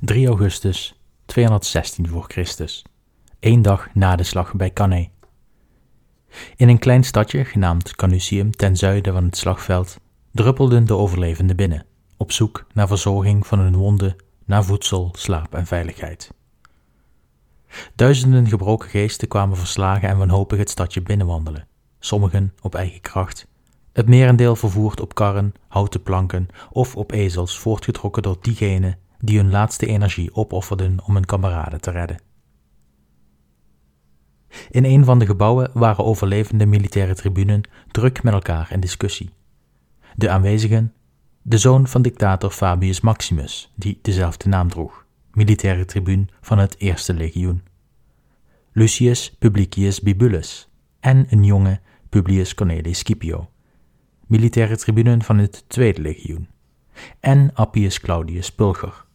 3 augustus 216 voor Christus, één dag na de slag bij Cannae. In een klein stadje genaamd Canusium ten zuiden van het slagveld druppelden de overlevenden binnen, op zoek naar verzorging van hun wonden, naar voedsel, slaap en veiligheid. Duizenden gebroken geesten kwamen verslagen en wanhopig het stadje binnenwandelen, sommigen op eigen kracht, het merendeel vervoerd op karren, houten planken of op ezels voortgetrokken door diegenen die hun laatste energie opofferden om hun kameraden te redden. In een van de gebouwen waren overlevende militaire tribunen druk met elkaar in discussie. De aanwezigen, de zoon van dictator Fabius Maximus, die dezelfde naam droeg, militaire tribuun van het Eerste Legioen. Lucius Publicius Bibulus en een jonge Publius Cornelius Scipio, militaire tribunen van het Tweede Legioen. En Appius Claudius Pulcher,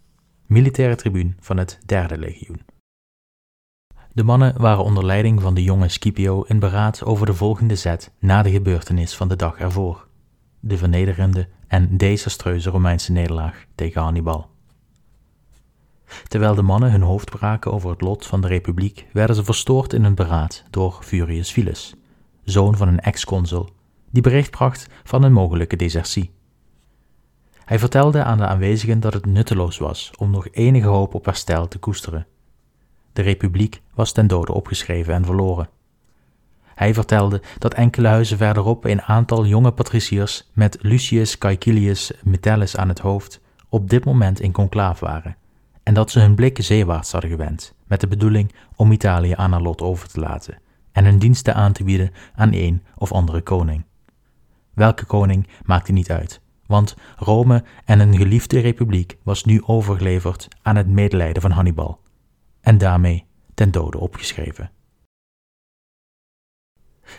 militaire tribuun van het Derde Legioen. De mannen waren onder leiding van de jonge Scipio in beraad over de volgende zet na de gebeurtenis van de dag ervoor, de vernederende en desastreuze Romeinse nederlaag tegen Hannibal. Terwijl de mannen hun hoofd braken over het lot van de republiek, werden ze verstoord in hun beraad door Furius Philus, zoon van een ex-consul, die bericht bracht van een mogelijke desertie. Hij vertelde aan de aanwezigen dat het nutteloos was om nog enige hoop op herstel te koesteren. De republiek was ten dode opgeschreven en verloren. Hij vertelde dat enkele huizen verderop een aantal jonge patriciërs met Lucius Caecilius Metellus aan het hoofd op dit moment in conclaaf waren en dat ze hun blik zeewaarts hadden gewend, met de bedoeling om Italië aan haar lot over te laten en hun diensten aan te bieden aan een of andere koning. Welke koning maakte niet uit, want Rome en een geliefde republiek was nu overgeleverd aan het medelijden van Hannibal en daarmee ten dode opgeschreven.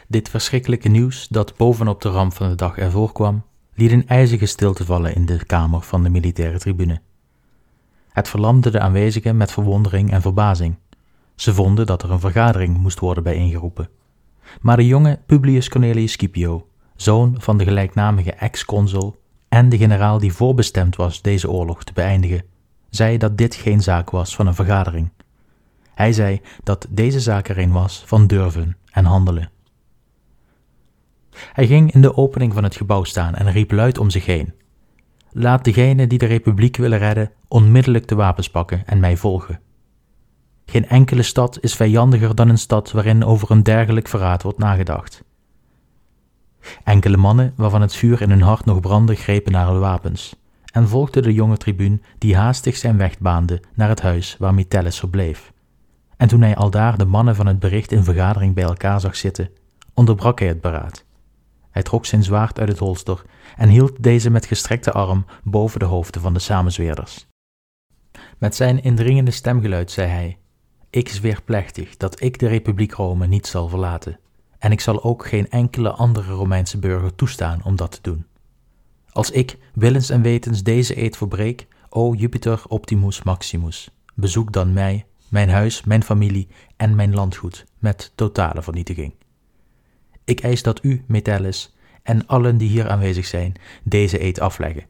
Dit verschrikkelijke nieuws dat bovenop de ramp van de dag ervoor kwam, liet een ijzige stilte vallen in de kamer van de militaire tribune. Het verlamde de aanwezigen met verwondering en verbazing. Ze vonden dat er een vergadering moest worden bijeengeroepen. Maar de jonge Publius Cornelius Scipio, zoon van de gelijknamige ex-consul en de generaal die voorbestemd was deze oorlog te beëindigen, zei dat dit geen zaak was van een vergadering. Hij zei dat deze zaak erin was van durven en handelen. Hij ging in de opening van het gebouw staan en riep luid om zich heen: Laat degenen die de republiek willen redden onmiddellijk de wapens pakken en mij volgen. Geen enkele stad is vijandiger dan een stad waarin over een dergelijk verraad wordt nagedacht. Enkele mannen, waarvan het vuur in hun hart nog brandde, grepen naar hun wapens en volgden de jonge tribuun die haastig zijn weg baande naar het huis waar Metellus verbleef. En toen hij aldaar de mannen van het bericht in vergadering bij elkaar zag zitten, onderbrak hij het beraad. Hij trok zijn zwaard uit het holster en hield deze met gestrekte arm boven de hoofden van de samenzweerders. Met zijn indringende stemgeluid zei hij: Ik zweer plechtig dat ik de Republiek Rome niet zal verlaten, en ik zal ook geen enkele andere Romeinse burger toestaan om dat te doen. Als ik willens en wetens deze eed verbreek, o Jupiter Optimus Maximus, bezoek dan mij, mijn huis, mijn familie en mijn landgoed met totale vernietiging. Ik eis dat u, Metellus, en allen die hier aanwezig zijn, deze eed afleggen.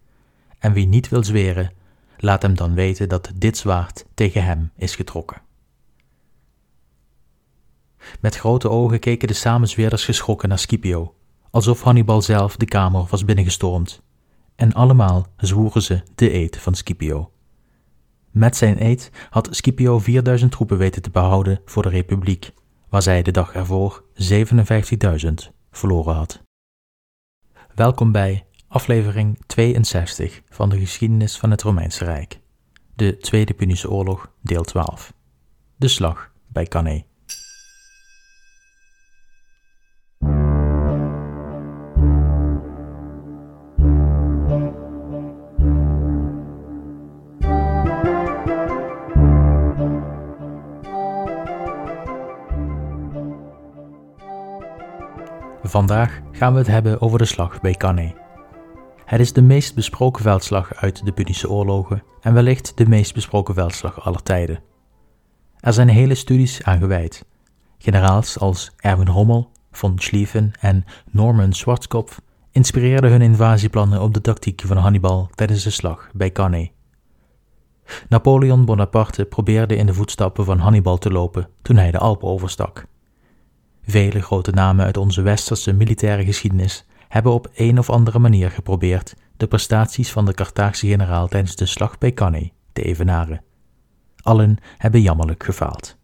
En wie niet wil zweren, laat hem dan weten dat dit zwaard tegen hem is getrokken. Met grote ogen keken de samenzweerders geschrokken naar Scipio, alsof Hannibal zelf de kamer was binnengestormd. En allemaal zwoeren ze de eed van Scipio. Met zijn eed had Scipio 4000 troepen weten te behouden voor de Republiek, waar zij de dag ervoor 57.000 verloren had. Welkom bij aflevering 62 van de geschiedenis van het Romeinse Rijk. De Tweede Punische Oorlog, deel 12. De slag bij Cannae. Vandaag gaan we het hebben over de slag bij Cannae. Het is de meest besproken veldslag uit de Punische oorlogen en wellicht de meest besproken veldslag aller tijden. Er zijn hele studies aan gewijd. Generaals als Erwin Rommel, von Schlieffen en Norman Schwarzkopf inspireerden hun invasieplannen op de tactiek van Hannibal tijdens de slag bij Cannae. Napoleon Bonaparte probeerde in de voetstappen van Hannibal te lopen toen hij de Alpen overstak. Vele grote namen uit onze westerse militaire geschiedenis hebben op een of andere manier geprobeerd de prestaties van de Carthaagse generaal tijdens de slag bij Cannae te evenaren. Allen hebben jammerlijk gefaald.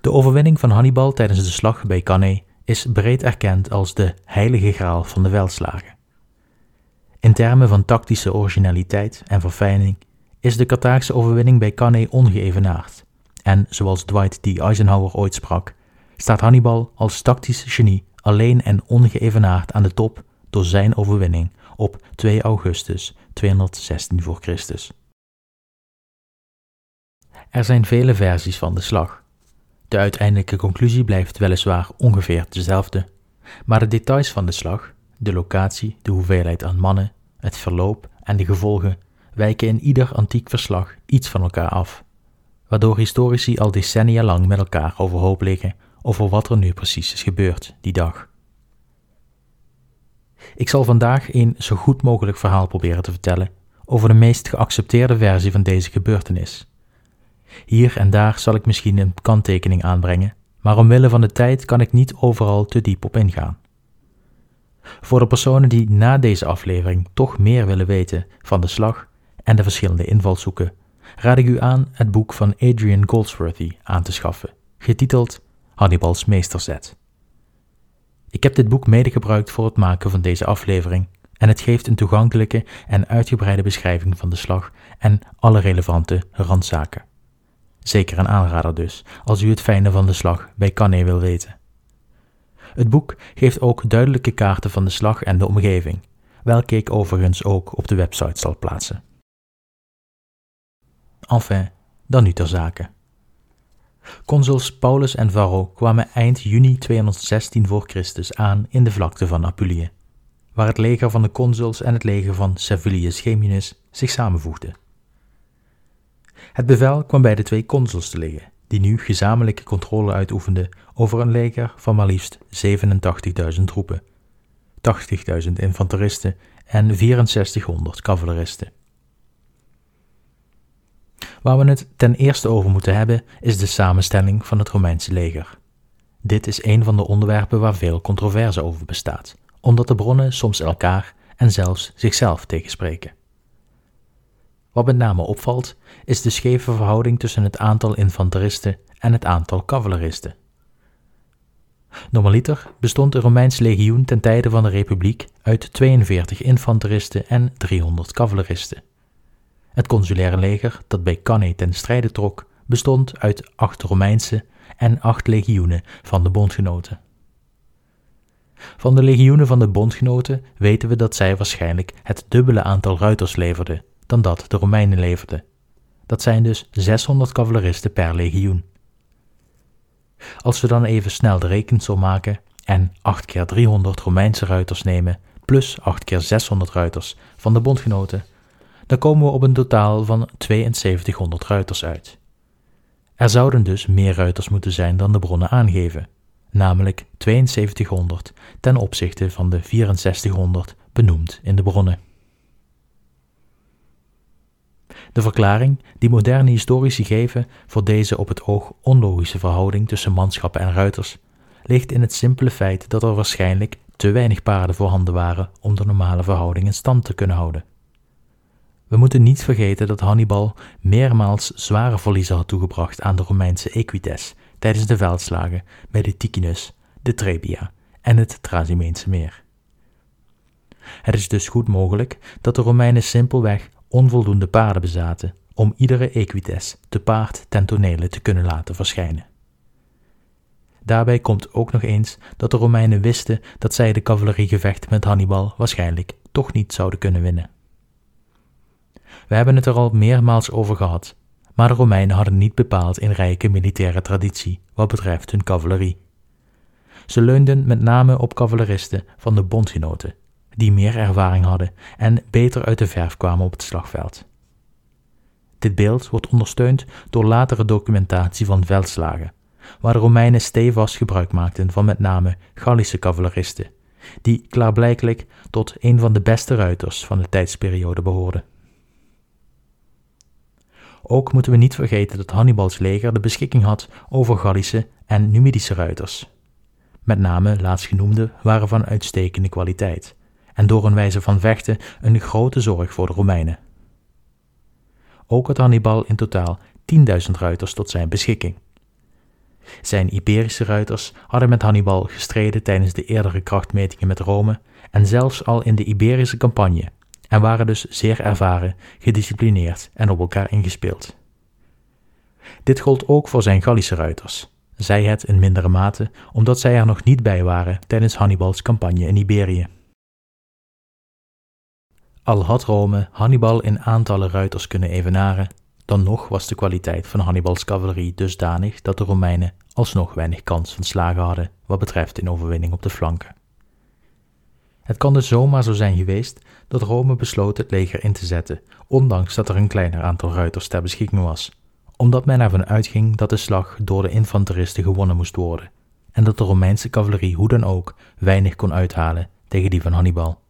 De overwinning van Hannibal tijdens de slag bij Cannae is breed erkend als de heilige graal van de veldslagen. In termen van tactische originaliteit en verfijning is de Carthaagse overwinning bij Cannae ongeëvenaard. En zoals Dwight D. Eisenhower ooit sprak, staat Hannibal als tactisch genie alleen en ongeëvenaard aan de top door zijn overwinning op 2 augustus 216 voor Christus. Er zijn vele versies van de slag. De uiteindelijke conclusie blijft weliswaar ongeveer dezelfde, maar de details van de slag, de locatie, de hoeveelheid aan mannen, het verloop en de gevolgen wijken in ieder antiek verslag iets van elkaar af, waardoor historici al decennia lang met elkaar overhoop liggen over wat er nu precies is gebeurd die dag. Ik zal vandaag een zo goed mogelijk verhaal proberen te vertellen over de meest geaccepteerde versie van deze gebeurtenis. Hier en daar zal ik misschien een kanttekening aanbrengen, maar omwille van de tijd kan ik niet overal te diep op ingaan. Voor de personen die na deze aflevering toch meer willen weten van de slag en de verschillende invalshoeken, raad ik u aan het boek van Adrian Goldsworthy aan te schaffen, getiteld Hannibal's Meesterzet. Ik heb dit boek mede gebruikt voor het maken van deze aflevering en het geeft een toegankelijke en uitgebreide beschrijving van de slag en alle relevante randzaken. Zeker een aanrader dus, als u het fijne van de slag bij Cannae wil weten. Het boek geeft ook duidelijke kaarten van de slag en de omgeving, welke ik overigens ook op de website zal plaatsen. Enfin, dan nu ter zake. Consuls Paulus en Varro kwamen eind juni 216 voor Christus aan in de vlakte van Apulië, waar het leger van de consuls en het leger van Servilius Geminus zich samenvoegden. Het bevel kwam bij de twee consuls te liggen, die nu gezamenlijke controle uitoefenden over een leger van maar liefst 87.000 troepen, 80.000 infanteristen en 6400 cavaleristen. Waar we het ten eerste over moeten hebben, is de samenstelling van het Romeinse leger. Dit is een van de onderwerpen waar veel controverse over bestaat, omdat de bronnen soms elkaar en zelfs zichzelf tegenspreken. Wat met name opvalt, is de scheve verhouding tussen het aantal infanteristen en het aantal cavaleristen. Normaliter bestond een Romeins legioen ten tijde van de Republiek uit 42 infanteristen en 300 cavaleristen. Het consulaire leger dat bij Cannae ten strijde trok, bestond uit acht Romeinse en acht legioenen van de bondgenoten. Van de legioenen van de bondgenoten weten we dat zij waarschijnlijk het dubbele aantal ruiters leverden dan dat de Romeinen leverden. Dat zijn dus 600 cavaleristen per legioen. Als we dan even snel de rekensom maken en 8 keer 300 Romeinse ruiters nemen, plus 8 keer 600 ruiters van de bondgenoten, dan komen we op een totaal van 7200 ruiters uit. Er zouden dus meer ruiters moeten zijn dan de bronnen aangeven, namelijk 7200 ten opzichte van de 6400 benoemd in de bronnen. De verklaring die moderne historici geven voor deze op het oog onlogische verhouding tussen manschappen en ruiters ligt in het simpele feit dat er waarschijnlijk te weinig paarden voorhanden waren om de normale verhouding in stand te kunnen houden. We moeten niet vergeten dat Hannibal meermaals zware verliezen had toegebracht aan de Romeinse equites tijdens de veldslagen bij de Ticinus, de Trebia en het Trasimeense meer. Het is dus goed mogelijk dat de Romeinen simpelweg onvoldoende paarden bezaten om iedere equites te paard ten tonele te kunnen laten verschijnen. Daarbij komt ook nog eens dat de Romeinen wisten dat zij de cavaleriegevecht met Hannibal waarschijnlijk toch niet zouden kunnen winnen. We hebben het er al meermaals over gehad, maar de Romeinen hadden niet bepaald een rijke militaire traditie wat betreft hun cavalerie. Ze leunden met name op cavaleristen van de bondgenoten, die meer ervaring hadden en beter uit de verf kwamen op het slagveld. Dit beeld wordt ondersteund door latere documentatie van veldslagen, waar de Romeinen stevast gebruik maakten van met name Gallische cavaleristen, die klaarblijkelijk tot een van de beste ruiters van de tijdsperiode behoorden. Ook moeten we niet vergeten dat Hannibals leger de beschikking had over Gallische en Numidische ruiters. Met name laatstgenoemde waren van uitstekende kwaliteit en door hun wijze van vechten een grote zorg voor de Romeinen. Ook had Hannibal in totaal 10.000 ruiters tot zijn beschikking. Zijn Iberische ruiters hadden met Hannibal gestreden tijdens de eerdere krachtmetingen met Rome en zelfs al in de Iberische campagne en waren dus zeer ervaren, gedisciplineerd en op elkaar ingespeeld. Dit gold ook voor zijn Gallische ruiters, zij het in mindere mate omdat zij er nog niet bij waren tijdens Hannibals campagne in Iberië. Al had Rome Hannibal in aantallen ruiters kunnen evenaren, dan nog was de kwaliteit van Hannibals cavalerie dusdanig dat de Romeinen alsnog weinig kans van slagen hadden wat betreft een overwinning op de flanken. Het kan dus zomaar zo zijn geweest dat Rome besloot het leger in te zetten, ondanks dat er een kleiner aantal ruiters ter beschikking was, omdat men ervan uitging dat de slag door de infanteristen gewonnen moest worden, en dat de Romeinse cavalerie hoe dan ook weinig kon uithalen tegen die van Hannibal.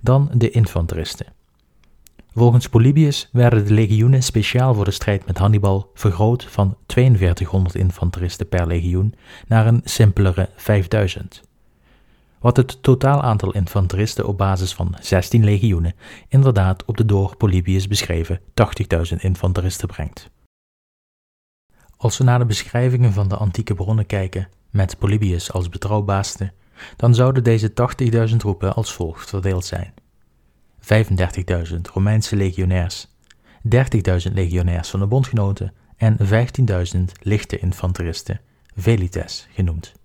Dan de infanteristen. Volgens Polybius werden de legioenen speciaal voor de strijd met Hannibal vergroot van 4200 infanteristen per legioen naar een simpelere 5000 wat het totaal aantal infanteristen op basis van 16 legioenen inderdaad op de door Polybius beschreven 80.000 infanteristen brengt. Als we naar de beschrijvingen van de antieke bronnen kijken, met Polybius als betrouwbaarste, dan zouden deze 80.000 roepen als volgt verdeeld zijn. 35.000 Romeinse legionairs, 30.000 legionairs van de bondgenoten en 15.000 lichte infanteristen, velites genoemd.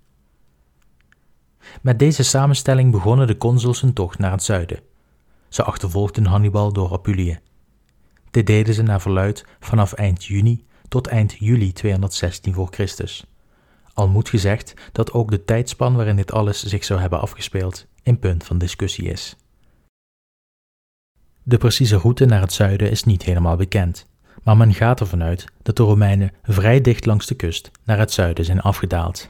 Met deze samenstelling begonnen de consuls hun tocht naar het zuiden. Ze achtervolgden Hannibal door Apulië. Dit deden ze naar verluid vanaf eind juni tot eind juli 216 voor Christus. Al moet gezegd dat ook de tijdspan waarin dit alles zich zou hebben afgespeeld een punt van discussie is. De precieze route naar het zuiden is niet helemaal bekend, maar men gaat ervan uit dat de Romeinen vrij dicht langs de kust naar het zuiden zijn afgedaald.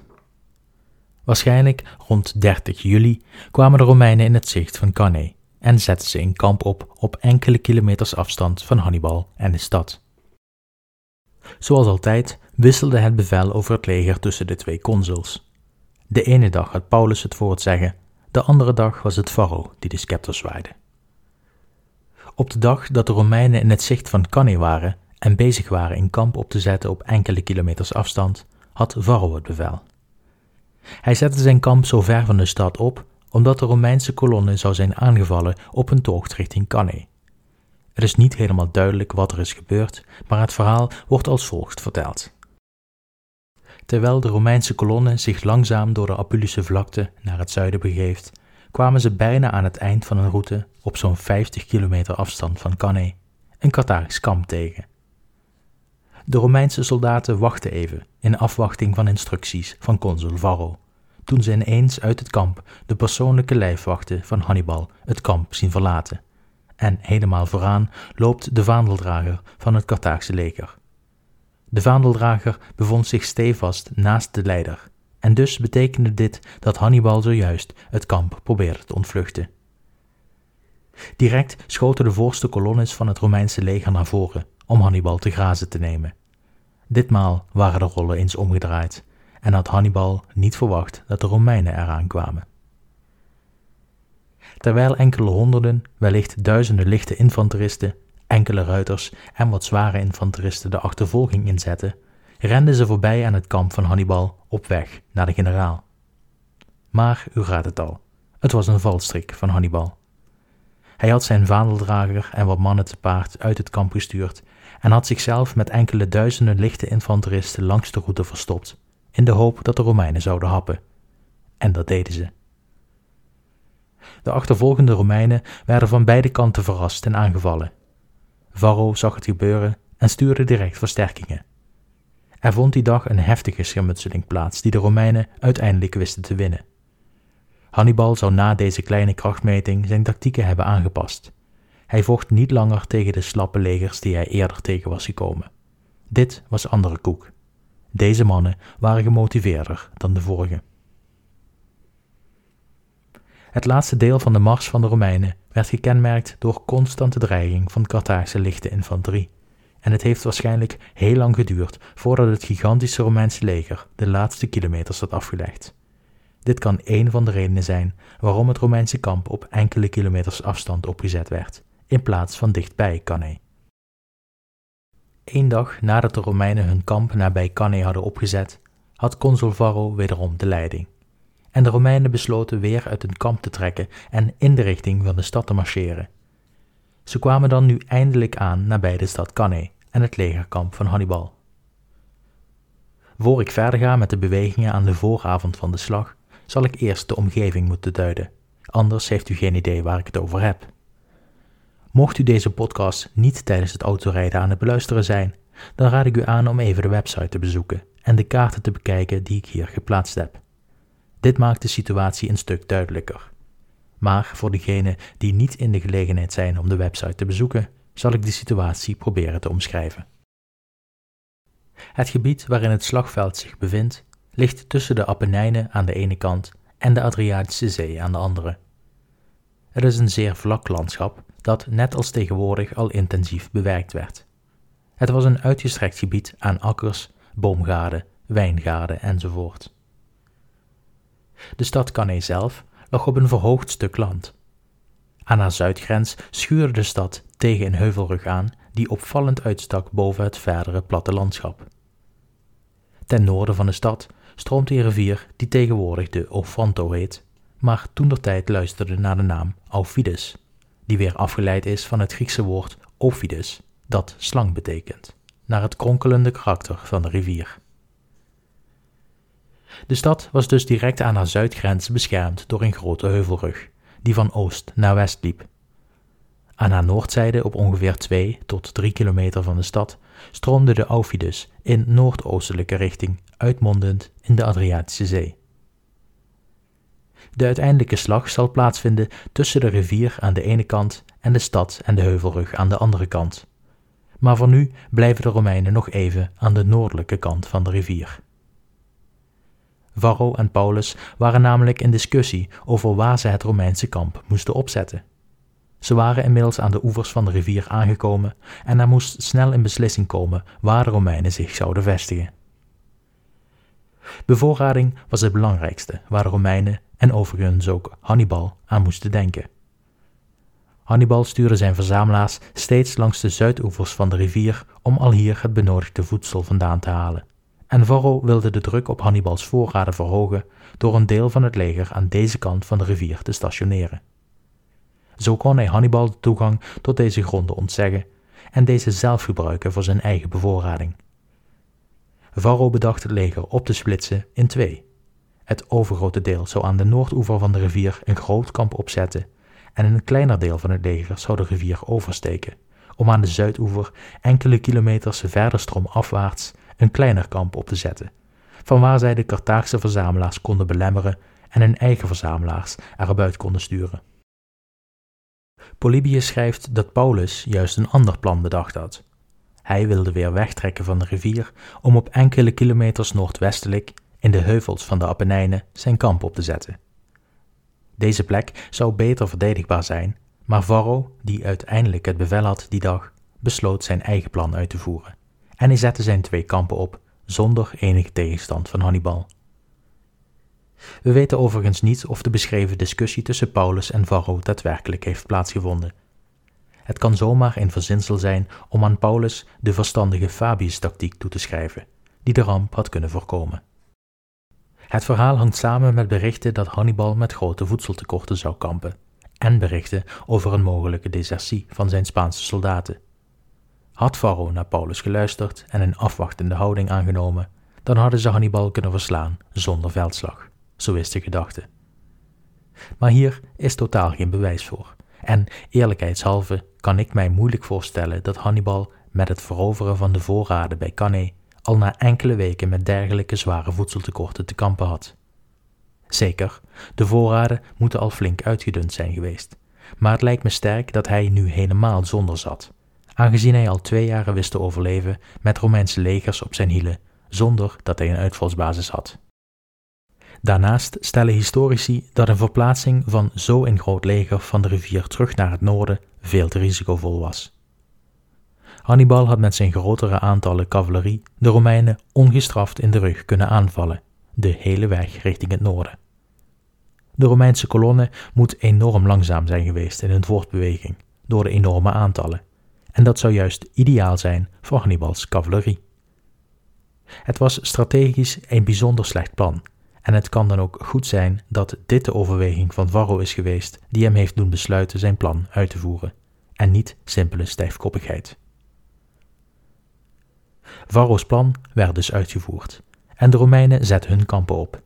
Waarschijnlijk rond 30 juli kwamen de Romeinen in het zicht van Cannae en zetten ze een kamp op op enkele kilometers afstand van Hannibal en de stad. Zoals altijd wisselde het bevel over het leger tussen de twee consuls. De ene dag had Paulus het voor het zeggen, de andere dag was het Varro die de scepter zwaaide. Op de dag dat de Romeinen in het zicht van Cannae waren en bezig waren een kamp op te zetten op enkele kilometers afstand, had Varro het bevel. Hij zette zijn kamp zo ver van de stad op, omdat de Romeinse kolonne zou zijn aangevallen op een tocht richting Cannae. Het is niet helemaal duidelijk wat er is gebeurd, maar het verhaal wordt als volgt verteld. Terwijl de Romeinse kolonne zich langzaam door de Apulische vlakte naar het zuiden begeeft, kwamen ze bijna aan het eind van een route op zo'n 50 kilometer afstand van Cannae een Carthaags kamp tegen. De Romeinse soldaten wachten even, in afwachting van instructies van consul Varro, toen ze ineens uit het kamp de persoonlijke lijfwachten van Hannibal het kamp zien verlaten. En helemaal vooraan loopt de vaandeldrager van het Carthaagse leger. De vaandeldrager bevond zich stevast naast de leider, en dus betekende dit dat Hannibal zojuist het kamp probeerde te ontvluchten. Direct schoten de voorste kolonnes van het Romeinse leger naar voren om Hannibal te grazen te nemen. Ditmaal waren de rollen eens omgedraaid en had Hannibal niet verwacht dat de Romeinen eraan kwamen. Terwijl enkele honderden, wellicht duizenden lichte infanteristen, enkele ruiters en wat zware infanteristen de achtervolging inzetten, renden ze voorbij aan het kamp van Hannibal op weg naar de generaal. Maar u raadt het al, het was een valstrik van Hannibal. Hij had zijn vaandeldrager en wat mannen te paard uit het kamp gestuurd en had zichzelf met enkele duizenden lichte infanteristen langs de route verstopt, in de hoop dat de Romeinen zouden happen. En dat deden ze. De achtervolgende Romeinen werden van beide kanten verrast en aangevallen. Varro zag het gebeuren en stuurde direct versterkingen. Er vond die dag een heftige schermutseling plaats die de Romeinen uiteindelijk wisten te winnen. Hannibal zou na deze kleine krachtmeting zijn tactieken hebben aangepast. Hij vocht niet langer tegen de slappe legers die hij eerder tegen was gekomen. Dit was andere koek. Deze mannen waren gemotiveerder dan de vorige. Het laatste deel van de mars van de Romeinen werd gekenmerkt door constante dreiging van Carthaagse lichte infanterie. En het heeft waarschijnlijk heel lang geduurd voordat het gigantische Romeinse leger de laatste kilometers had afgelegd. Dit kan één van de redenen zijn waarom het Romeinse kamp op enkele kilometers afstand opgezet werd, in plaats van dichtbij Cannae. Eén dag nadat de Romeinen hun kamp nabij Cannae hadden opgezet, had consul Varro wederom de leiding. En de Romeinen besloten weer uit hun kamp te trekken en in de richting van de stad te marcheren. Ze kwamen dan nu eindelijk aan nabij de stad Cannae en het legerkamp van Hannibal. Voor ik verder ga met de bewegingen aan de vooravond van de slag, zal ik eerst de omgeving moeten duiden, anders heeft u geen idee waar ik het over heb. Mocht u deze podcast niet tijdens het autorijden aan het beluisteren zijn, dan raad ik u aan om even de website te bezoeken en de kaarten te bekijken die ik hier geplaatst heb. Dit maakt de situatie een stuk duidelijker. Maar voor degenen die niet in de gelegenheid zijn om de website te bezoeken, zal ik de situatie proberen te omschrijven. Het gebied waarin het slagveld zich bevindt, ligt tussen de Apennijnen aan de ene kant en de Adriatische Zee aan de andere. Het is een zeer vlak landschap dat net als tegenwoordig al intensief bewerkt werd. Het was een uitgestrekt gebied aan akkers, boomgaarden, wijngaarden enzovoort. De stad Cannae zelf lag op een verhoogd stuk land. Aan haar zuidgrens schuurde de stad tegen een heuvelrug aan die opvallend uitstak boven het verdere platte landschap. Ten noorden van de stad stroomt een rivier die tegenwoordig de Ofanto heet, maar toen tijd luisterde naar de naam Aufidus, die weer afgeleid is van het Griekse woord Ophidus, dat slang betekent, naar het kronkelende karakter van de rivier. De stad was dus direct aan haar zuidgrens beschermd door een grote heuvelrug, die van oost naar west liep. Aan haar noordzijde, op ongeveer 2 tot 3 kilometer van de stad, stroomde de Aufidus in noordoostelijke richting, uitmondend in de Adriatische Zee. De uiteindelijke slag zal plaatsvinden tussen de rivier aan de ene kant en de stad en de heuvelrug aan de andere kant. Maar voor nu blijven de Romeinen nog even aan de noordelijke kant van de rivier. Varro en Paulus waren namelijk in discussie over waar ze het Romeinse kamp moesten opzetten. Ze waren inmiddels aan de oevers van de rivier aangekomen en er moest snel een beslissing komen waar de Romeinen zich zouden vestigen. Bevoorrading was het belangrijkste waar de Romeinen en overigens ook Hannibal aan moesten denken. Hannibal stuurde zijn verzamelaars steeds langs de zuidoevers van de rivier om al hier het benodigde voedsel vandaan te halen. En Varro wilde de druk op Hannibals voorraden verhogen door een deel van het leger aan deze kant van de rivier te stationeren. Zo kon hij Hannibal de toegang tot deze gronden ontzeggen en deze zelf gebruiken voor zijn eigen bevoorrading. Varro bedacht het leger op te splitsen in twee. Het overgrote deel zou aan de noordoever van de rivier een groot kamp opzetten en een kleiner deel van het leger zou de rivier oversteken, om aan de zuidoever enkele kilometers verder stroomafwaarts een kleiner kamp op te zetten, vanwaar zij de Carthaagse verzamelaars konden belemmeren en hun eigen verzamelaars erbuit konden sturen. Polybius schrijft dat Paulus juist een ander plan bedacht had. Hij wilde weer wegtrekken van de rivier om op enkele kilometers noordwestelijk, in de heuvels van de Apennijnen, zijn kamp op te zetten. Deze plek zou beter verdedigbaar zijn, maar Varro, die uiteindelijk het bevel had die dag, besloot zijn eigen plan uit te voeren. En hij zette zijn twee kampen op, zonder enige tegenstand van Hannibal. We weten overigens niet of de beschreven discussie tussen Paulus en Varro daadwerkelijk heeft plaatsgevonden. Het kan zomaar een verzinsel zijn om aan Paulus de verstandige Fabius-tactiek toe te schrijven, die de ramp had kunnen voorkomen. Het verhaal hangt samen met berichten dat Hannibal met grote voedseltekorten zou kampen, en berichten over een mogelijke desertie van zijn Spaanse soldaten. Had Varro naar Paulus geluisterd en een afwachtende houding aangenomen, dan hadden ze Hannibal kunnen verslaan zonder veldslag zo is de gedachte. Maar hier is totaal geen bewijs voor. En eerlijkheidshalve kan ik mij moeilijk voorstellen dat Hannibal met het veroveren van de voorraden bij Cannae al na enkele weken met dergelijke zware voedseltekorten te kampen had. Zeker, de voorraden moeten al flink uitgedund zijn geweest, maar het lijkt me sterk dat hij nu helemaal zonder zat, aangezien hij al twee jaren wist te overleven met Romeinse legers op zijn hielen, zonder dat hij een uitvalsbasis had. Daarnaast stellen historici dat een verplaatsing van zo'n groot leger van de rivier terug naar het noorden veel te risicovol was. Hannibal had met zijn grotere aantallen cavalerie de Romeinen ongestraft in de rug kunnen aanvallen, de hele weg richting het noorden. De Romeinse kolonne moet enorm langzaam zijn geweest in hun voortbeweging door de enorme aantallen, en dat zou juist ideaal zijn voor Hannibals cavalerie. Het was strategisch een bijzonder slecht plan, en het kan dan ook goed zijn dat dit de overweging van Varro is geweest die hem heeft doen besluiten zijn plan uit te voeren, en niet simpele stijfkoppigheid. Varro's plan werd dus uitgevoerd, en de Romeinen zetten hun kampen op,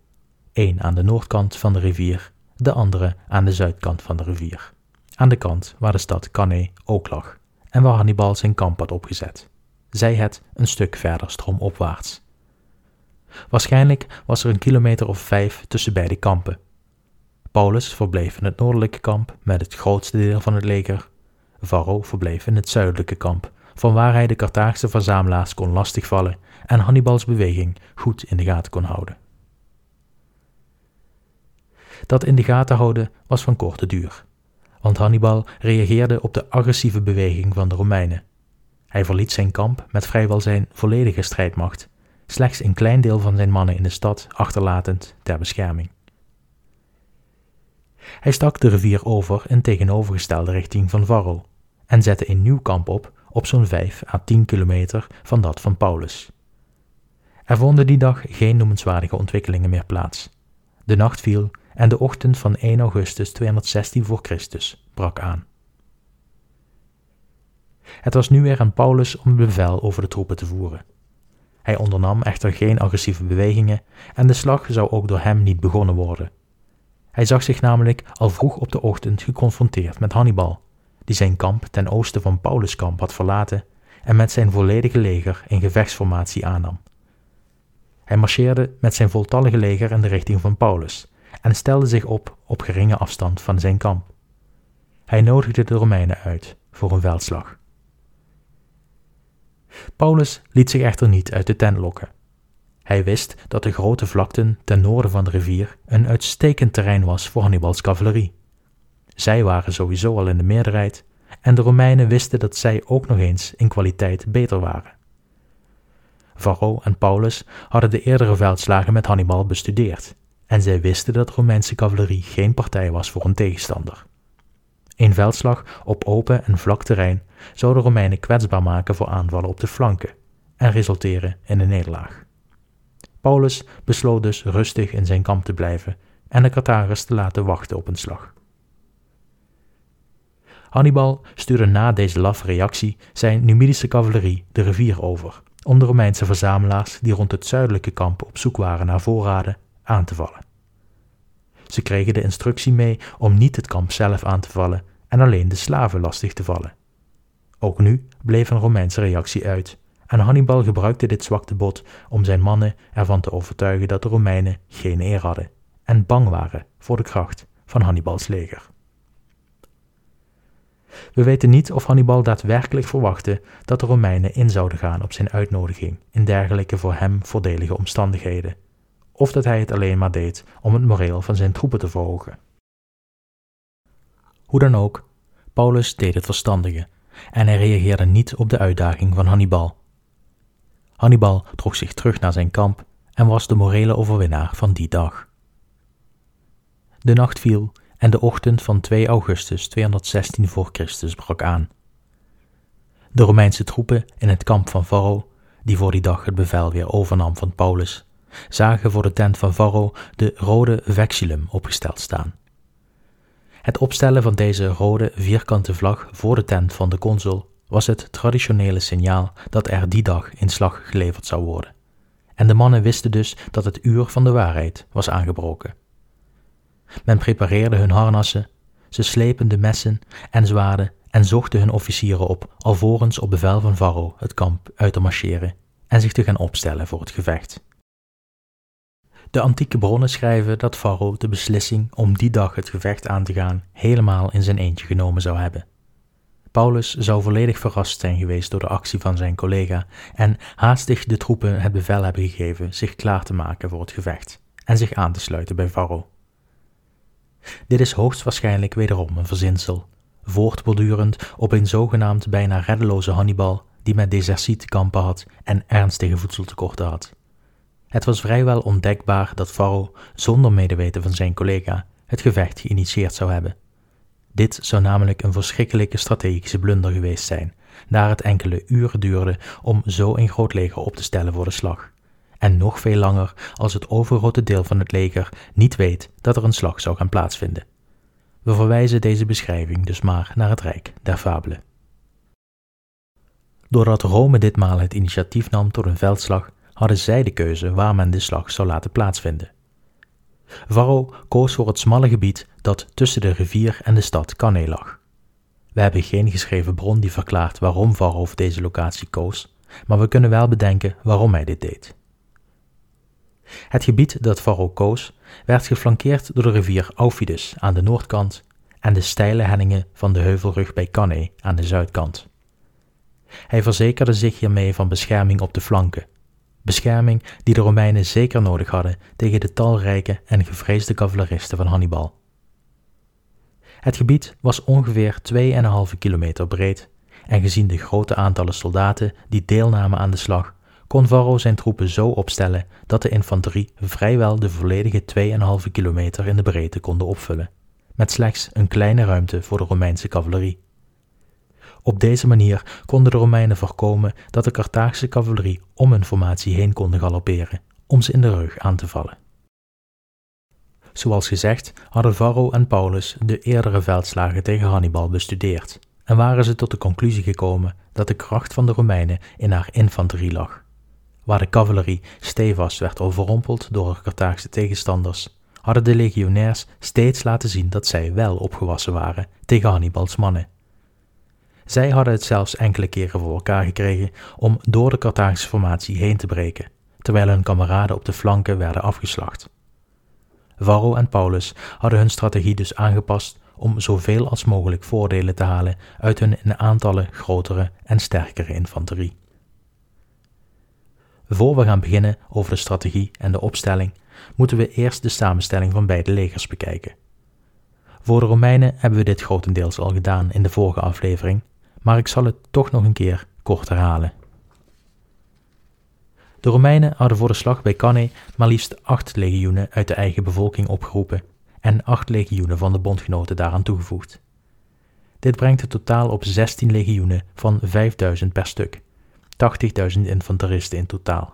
één aan de noordkant van de rivier, de andere aan de zuidkant van de rivier, aan de kant waar de stad Cannae ook lag en waar Hannibal zijn kamp had opgezet, zij het een stuk verder stroomopwaarts. Waarschijnlijk was er een kilometer of vijf tussen beide kampen. Paulus verbleef in het noordelijke kamp met het grootste deel van het leger. Varro verbleef in het zuidelijke kamp, van waar hij de Carthaagse verzamelaars kon lastigvallen en Hannibals beweging goed in de gaten kon houden. Dat in de gaten houden was van korte duur, want Hannibal reageerde op de agressieve beweging van de Romeinen. Hij verliet zijn kamp met vrijwel zijn volledige strijdmacht, slechts een klein deel van zijn mannen in de stad achterlatend ter bescherming. Hij stak de rivier over in tegenovergestelde richting van Varro en zette een nieuw kamp op op zo'n 5 à 10 kilometer van dat van Paulus. Er vonden die dag geen noemenswaardige ontwikkelingen meer plaats. De nacht viel en de ochtend van 1 augustus 216 voor Christus brak aan. Het was nu weer aan Paulus om bevel over de troepen te voeren. Hij ondernam echter geen agressieve bewegingen en de slag zou ook door hem niet begonnen worden. Hij zag zich namelijk al vroeg op de ochtend geconfronteerd met Hannibal, die zijn kamp ten oosten van Paulus' kamp had verlaten en met zijn volledige leger in gevechtsformatie aannam. Hij marcheerde met zijn voltallige leger in de richting van Paulus en stelde zich op op geringe afstand van zijn kamp. Hij nodigde de Romeinen uit voor een veldslag. Paulus liet zich echter niet uit de tent lokken. Hij wist dat de grote vlakten ten noorden van de rivier een uitstekend terrein was voor Hannibals cavalerie. Zij waren sowieso al in de meerderheid en de Romeinen wisten dat zij ook nog eens in kwaliteit beter waren. Varro en Paulus hadden de eerdere veldslagen met Hannibal bestudeerd en zij wisten dat Romeinse cavalerie geen partij was voor een tegenstander. Een veldslag op open en vlak terrein zou de Romeinen kwetsbaar maken voor aanvallen op de flanken en resulteren in een nederlaag. Paulus besloot dus rustig in zijn kamp te blijven en de Carthagers te laten wachten op een slag. Hannibal stuurde na deze laffe reactie zijn Numidische cavalerie de rivier over om de Romeinse verzamelaars die rond het zuidelijke kamp op zoek waren naar voorraden aan te vallen. Ze kregen de instructie mee om niet het kamp zelf aan te vallen en alleen de slaven lastig te vallen. Ook nu bleef een Romeinse reactie uit, en Hannibal gebruikte dit zwaktebod om zijn mannen ervan te overtuigen dat de Romeinen geen eer hadden en bang waren voor de kracht van Hannibals leger. We weten niet of Hannibal daadwerkelijk verwachtte dat de Romeinen in zouden gaan op zijn uitnodiging in dergelijke voor hem voordelige omstandigheden, of dat hij het alleen maar deed om het moreel van zijn troepen te verhogen. Hoe dan ook, Paulus deed het verstandige en hij reageerde niet op de uitdaging van Hannibal. Hannibal trok zich terug naar zijn kamp en was de morele overwinnaar van die dag. De nacht viel en de ochtend van 2 augustus 216 voor Christus brak aan. De Romeinse troepen in het kamp van Varro, die voor die dag het bevel weer overnam van Paulus, zagen voor de tent van Varro de rode vexillum opgesteld staan. Het opstellen van deze rode vierkante vlag voor de tent van de consul was het traditionele signaal dat er die dag in slag geleverd zou worden. En de mannen wisten dus dat het uur van de waarheid was aangebroken. Men prepareerde hun harnassen, ze slepen de messen en zwaarden en zochten hun officieren op, alvorens op bevel van Varro het kamp uit te marcheren en zich te gaan opstellen voor het gevecht. De antieke bronnen schrijven dat Varro de beslissing om die dag het gevecht aan te gaan helemaal in zijn eentje genomen zou hebben. Paulus zou volledig verrast zijn geweest door de actie van zijn collega en haastig de troepen het bevel hebben gegeven zich klaar te maken voor het gevecht en zich aan te sluiten bij Varro. Dit is hoogstwaarschijnlijk wederom een verzinsel, voortbordurend op een zogenaamd bijna reddeloze Hannibal die met desertiet te kampen had en ernstige voedseltekorten had. Het was vrijwel ondenkbaar dat Varro, zonder medeweten van zijn collega, het gevecht geïnitieerd zou hebben. Dit zou namelijk een verschrikkelijke strategische blunder geweest zijn, daar het enkele uren duurde om zo een groot leger op te stellen voor de slag. En nog veel langer als het overgrote deel van het leger niet weet dat er een slag zou gaan plaatsvinden. We verwijzen deze beschrijving dus maar naar het Rijk der Fabelen. Doordat Rome ditmaal het initiatief nam tot een veldslag, hadden zij de keuze waar men de slag zou laten plaatsvinden. Varro koos voor het smalle gebied dat tussen de rivier en de stad Cannae lag. We hebben geen geschreven bron die verklaart waarom Varro voor deze locatie koos, maar we kunnen wel bedenken waarom hij dit deed. Het gebied dat Varro koos werd geflankeerd door de rivier Aufidus aan de noordkant en de steile hellingen van de heuvelrug bij Cannae aan de zuidkant. Hij verzekerde zich hiermee van bescherming op de flanken, bescherming die de Romeinen zeker nodig hadden tegen de talrijke en gevreesde cavaleristen van Hannibal. Het gebied was ongeveer 2,5 kilometer breed en gezien de grote aantallen soldaten die deelnamen aan de slag, kon Varro zijn troepen zo opstellen dat de infanterie vrijwel de volledige 2,5 kilometer in de breedte konden opvullen, met slechts een kleine ruimte voor de Romeinse cavalerie. Op deze manier konden de Romeinen voorkomen dat de Carthaagse cavalerie om hun formatie heen konden galopperen, om ze in de rug aan te vallen. Zoals gezegd hadden Varro en Paulus de eerdere veldslagen tegen Hannibal bestudeerd en waren ze tot de conclusie gekomen dat de kracht van de Romeinen in haar infanterie lag. Waar de cavalerie stevast werd overrompeld door haar Carthaagse tegenstanders, hadden de legionairs steeds laten zien dat zij wel opgewassen waren tegen Hannibals mannen zij hadden het zelfs enkele keren voor elkaar gekregen om door de Carthagische formatie heen te breken, terwijl hun kameraden op de flanken werden afgeslacht. Varro en Paulus hadden hun strategie dus aangepast om zoveel als mogelijk voordelen te halen uit hun in aantallen grotere en sterkere infanterie. Voor we gaan beginnen over de strategie en de opstelling, moeten we eerst de samenstelling van beide legers bekijken. Voor de Romeinen hebben we dit grotendeels al gedaan in de vorige aflevering, maar ik zal het toch nog een keer kort herhalen. De Romeinen hadden voor de slag bij Cannae maar liefst acht legioenen uit de eigen bevolking opgeroepen en acht legioenen van de bondgenoten daaraan toegevoegd. Dit brengt het totaal op 16 legioenen van 5000 per stuk, 80.000 infanteristen in totaal.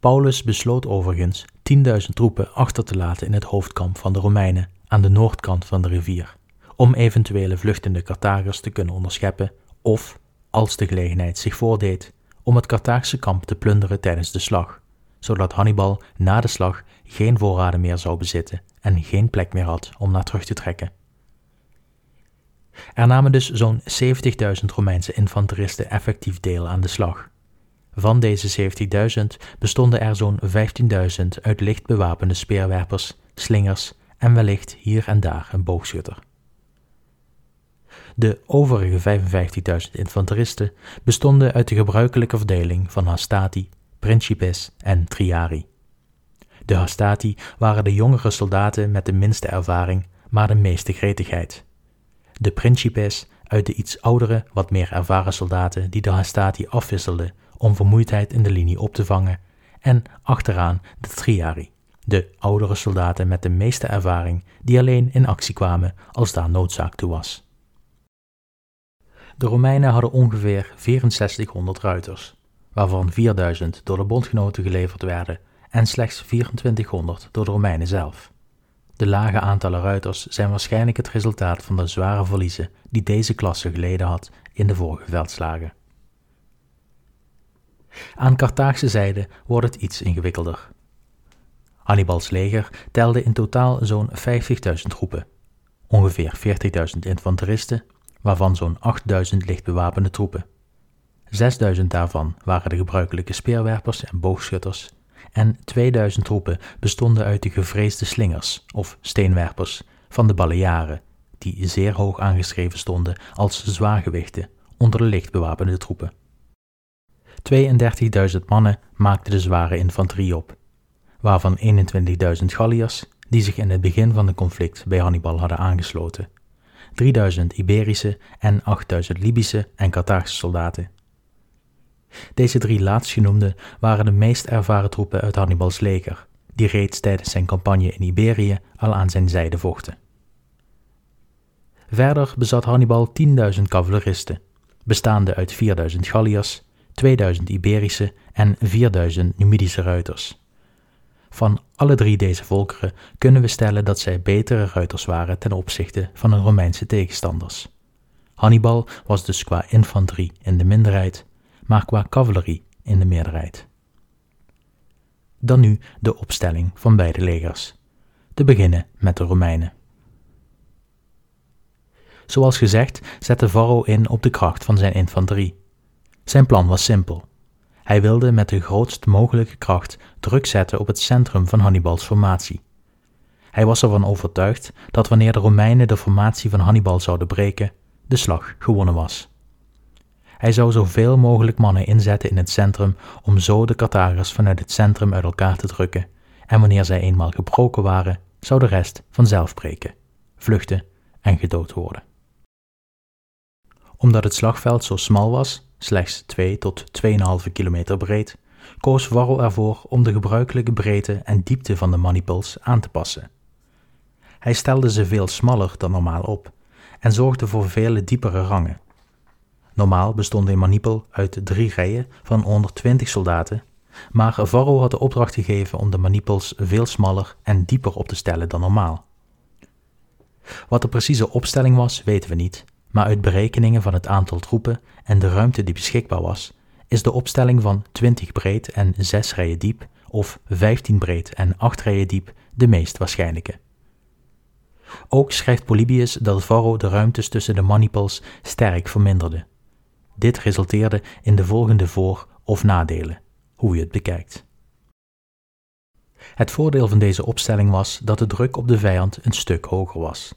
Paulus besloot overigens 10.000 troepen achter te laten in het hoofdkamp van de Romeinen aan de noordkant van de rivier om eventuele vluchtende Carthagers te kunnen onderscheppen of, als de gelegenheid zich voordeed, om het Carthaagse kamp te plunderen tijdens de slag, zodat Hannibal na de slag geen voorraden meer zou bezitten en geen plek meer had om naar terug te trekken. Er namen dus zo'n 70.000 Romeinse infanteristen effectief deel aan de slag. Van deze 70.000 bestonden er zo'n 15.000 uit licht bewapende speerwerpers, slingers en wellicht hier en daar een boogschutter. De overige 55.000 infanteristen bestonden uit de gebruikelijke verdeling van hastati, principes en triari. De hastati waren de jongere soldaten met de minste ervaring, maar de meeste gretigheid. De principes uit de iets oudere, wat meer ervaren soldaten die de hastati afwisselden om vermoeidheid in de linie op te vangen, en achteraan de triari, de oudere soldaten met de meeste ervaring die alleen in actie kwamen als daar noodzaak toe was. De Romeinen hadden ongeveer 6400 ruiters, waarvan 4000 door de bondgenoten geleverd werden en slechts 2400 door de Romeinen zelf. De lage aantallen ruiters zijn waarschijnlijk het resultaat van de zware verliezen die deze klasse geleden had in de vorige veldslagen. Aan Carthaagse zijde wordt het iets ingewikkelder. Hannibals leger telde in totaal zo'n 50.000 troepen, ongeveer 40.000 infanteristen waarvan zo'n 8000 lichtbewapende troepen. 6000 daarvan waren de gebruikelijke speerwerpers en boogschutters, en 2000 troepen bestonden uit de gevreesde slingers of steenwerpers van de Balearen, die zeer hoog aangeschreven stonden als zwaargewichten onder de lichtbewapende troepen. 32.000 mannen maakten de zware infanterie op, waarvan 21.000 Galliërs die zich in het begin van het conflict bij Hannibal hadden aangesloten, 3000 Iberische en 8000 Libische en Carthagische soldaten. Deze drie laatstgenoemden waren de meest ervaren troepen uit Hannibals leger, die reeds tijdens zijn campagne in Iberië al aan zijn zijde vochten. Verder bezat Hannibal 10.000 cavaleristen, bestaande uit 4000 Galliërs, 2000 Iberische en 4000 Numidische ruiters. Van alle drie deze volkeren kunnen we stellen dat zij betere ruiters waren ten opzichte van hun Romeinse tegenstanders. Hannibal was dus qua infanterie in de minderheid, maar qua cavalerie in de meerderheid. Dan nu de opstelling van beide legers. Te beginnen met de Romeinen. Zoals gezegd zette Varro in op de kracht van zijn infanterie. Zijn plan was simpel. Hij wilde met de grootst mogelijke kracht druk zetten op het centrum van Hannibals formatie. Hij was ervan overtuigd dat wanneer de Romeinen de formatie van Hannibal zouden breken, de slag gewonnen was. Hij zou zoveel mogelijk mannen inzetten in het centrum om zo de Carthagers vanuit het centrum uit elkaar te drukken, en wanneer zij eenmaal gebroken waren, zou de rest vanzelf breken, vluchten en gedood worden. Omdat het slagveld zo smal was, slechts 2 tot 2,5 kilometer breed, koos Varro ervoor om de gebruikelijke breedte en diepte van de manipels aan te passen. Hij stelde ze veel smaller dan normaal op en zorgde voor vele diepere rangen. Normaal bestond een manipel uit drie rijen van 120 soldaten, maar Varro had de opdracht gegeven om de manipels veel smaller en dieper op te stellen dan normaal. Wat de precieze opstelling was, weten we niet, maar uit berekeningen van het aantal troepen en de ruimte die beschikbaar was, is de opstelling van 20 breed en 6 rijen diep of 15 breed en 8 rijen diep de meest waarschijnlijke. Ook schrijft Polybius dat Varro de ruimtes tussen de manipels sterk verminderde. Dit resulteerde in de volgende voor- of nadelen, hoe je het bekijkt. Het voordeel van deze opstelling was dat de druk op de vijand een stuk hoger was.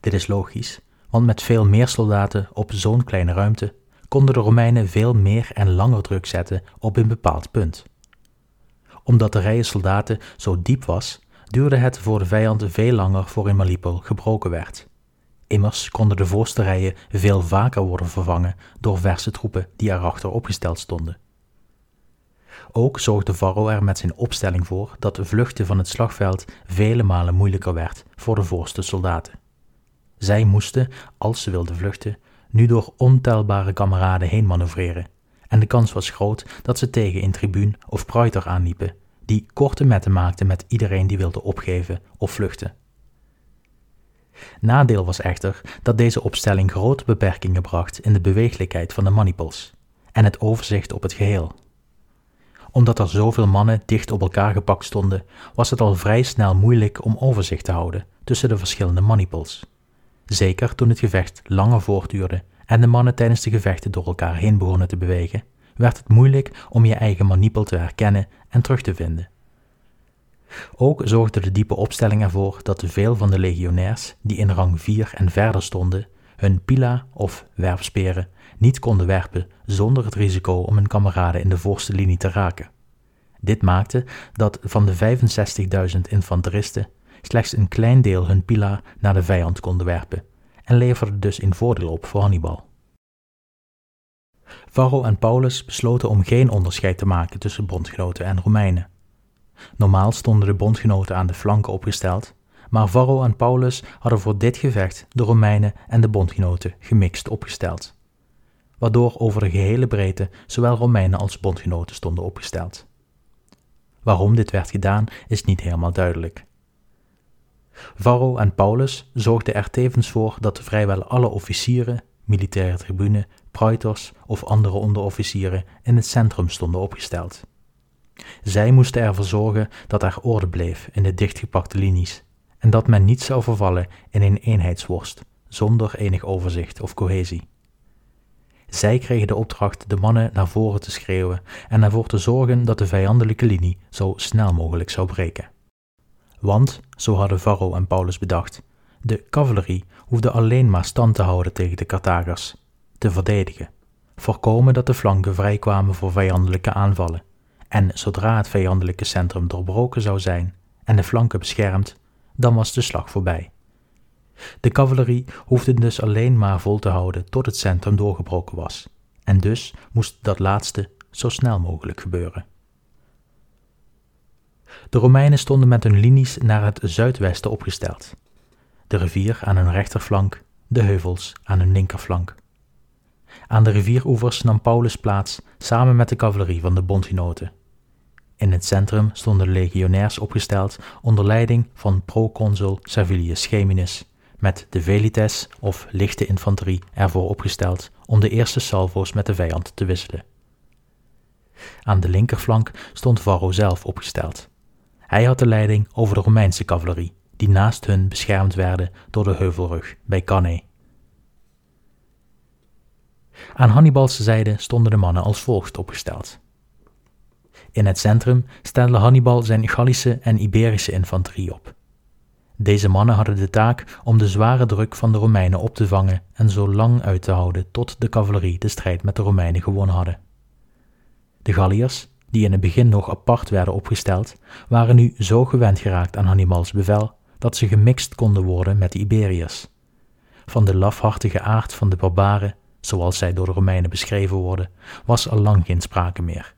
Dit is logisch, want met veel meer soldaten op zo'n kleine ruimte konden de Romeinen veel meer en langer druk zetten op een bepaald punt. Omdat de rijen soldaten zo diep was, duurde het voor de vijand veel langer voor een Malipol gebroken werd. Immers konden de voorste rijen veel vaker worden vervangen door verse troepen die erachter opgesteld stonden. Ook zorgde Varro er met zijn opstelling voor dat de vluchten van het slagveld vele malen moeilijker werd voor de voorste soldaten. Zij moesten, als ze wilden vluchten, nu door ontelbare kameraden heen manoeuvreren, en de kans was groot dat ze tegen een tribuun of pruiter aanliepen, die korte metten maakten met iedereen die wilde opgeven of vluchten. Nadeel was echter dat deze opstelling grote beperkingen bracht in de beweeglijkheid van de manipels en het overzicht op het geheel. Omdat er zoveel mannen dicht op elkaar gepakt stonden, was het al vrij snel moeilijk om overzicht te houden tussen de verschillende manipels zeker toen het gevecht langer voortduurde en de mannen tijdens de gevechten door elkaar heen begonnen te bewegen, werd het moeilijk om je eigen manipel te herkennen en terug te vinden. Ook zorgde de diepe opstelling ervoor dat veel van de legionairs die in rang 4 en verder stonden, hun pila of werpsperen niet konden werpen zonder het risico om hun kameraden in de voorste linie te raken. Dit maakte dat van de 65.000 infanteristen slechts een klein deel hun pila naar de vijand konden werpen en leverde dus een voordeel op voor Hannibal. Varro en Paulus besloten om geen onderscheid te maken tussen bondgenoten en Romeinen. Normaal stonden de bondgenoten aan de flanken opgesteld, maar Varro en Paulus hadden voor dit gevecht de Romeinen en de bondgenoten gemixt opgesteld, waardoor over de gehele breedte zowel Romeinen als bondgenoten stonden opgesteld. Waarom dit werd gedaan is niet helemaal duidelijk. Varro en Paulus zorgden er tevens voor dat vrijwel alle officieren, militaire tribune, praetors of andere onderofficieren in het centrum stonden opgesteld. Zij moesten ervoor zorgen dat er orde bleef in de dichtgepakte linies en dat men niet zou vervallen in een eenheidsworst zonder enig overzicht of cohesie. Zij kregen de opdracht de mannen naar voren te schreeuwen en ervoor te zorgen dat de vijandelijke linie zo snel mogelijk zou breken. Want, zo hadden Varro en Paulus bedacht, de cavalerie hoefde alleen maar stand te houden tegen de Carthagers, te verdedigen, voorkomen dat de flanken vrijkwamen voor vijandelijke aanvallen, En zodra het vijandelijke centrum doorbroken zou zijn en de flanken beschermd, dan was de slag voorbij. De cavalerie hoefde dus alleen maar vol te houden tot het centrum doorgebroken was, en dus moest dat laatste zo snel mogelijk gebeuren. De Romeinen stonden met hun linies naar het zuidwesten opgesteld. De rivier aan hun rechterflank, de heuvels aan hun linkerflank. Aan de rivieroevers nam Paulus plaats samen met de cavalerie van de bondgenoten. In het centrum stonden de legionairs opgesteld onder leiding van proconsul Servilius Geminus, met de velites of lichte infanterie ervoor opgesteld om de eerste salvo's met de vijand te wisselen. Aan de linkerflank stond Varro zelf opgesteld. Hij had de leiding over de Romeinse cavalerie, die naast hun beschermd werden door de heuvelrug bij Cannae. Aan Hannibals zijde stonden de mannen als volgt opgesteld. In het centrum stelde Hannibal zijn Gallische en Iberische infanterie op. Deze mannen hadden de taak om de zware druk van de Romeinen op te vangen en zo lang uit te houden tot de cavalerie de strijd met de Romeinen gewonnen hadden. De Galliërs, die in het begin nog apart werden opgesteld, waren nu zo gewend geraakt aan Hannibals bevel dat ze gemixt konden worden met de Iberiërs. Van de lafhartige aard van de barbaren, zoals zij door de Romeinen beschreven worden, was al lang geen sprake meer.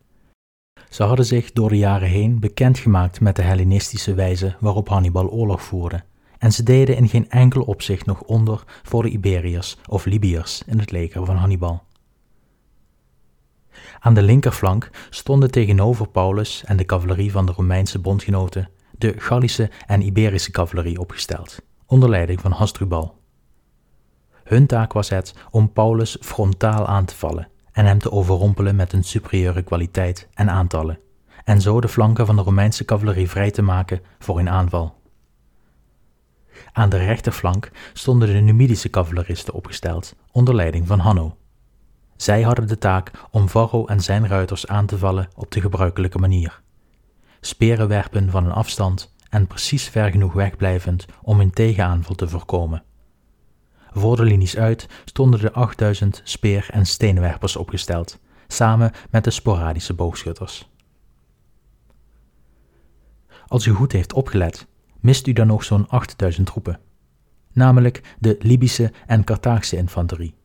Ze hadden zich door de jaren heen bekendgemaakt met de Hellenistische wijze waarop Hannibal oorlog voerde, en ze deden in geen enkel opzicht nog onder voor de Iberiërs of Libiërs in het leger van Hannibal. Aan de linkerflank stonden tegenover Paulus en de cavalerie van de Romeinse bondgenoten de Gallische en Iberische cavalerie opgesteld, onder leiding van Hasdrubal. Hun taak was het om Paulus frontaal aan te vallen en hem te overrompelen met een superieure kwaliteit en aantallen, en zo de flanken van de Romeinse cavalerie vrij te maken voor een aanval. Aan de rechterflank stonden de Numidische cavaleristen opgesteld, onder leiding van Hanno. Zij hadden de taak om Varro en zijn ruiters aan te vallen op de gebruikelijke manier. Speren werpen van een afstand en precies ver genoeg wegblijvend om een tegenaanval te voorkomen. Voor de linies uit stonden de 8000 speer- en steenwerpers opgesteld, samen met de sporadische boogschutters. Als u goed heeft opgelet, mist u dan nog zo'n 8000 troepen, namelijk de Libische en Carthaagse infanterie.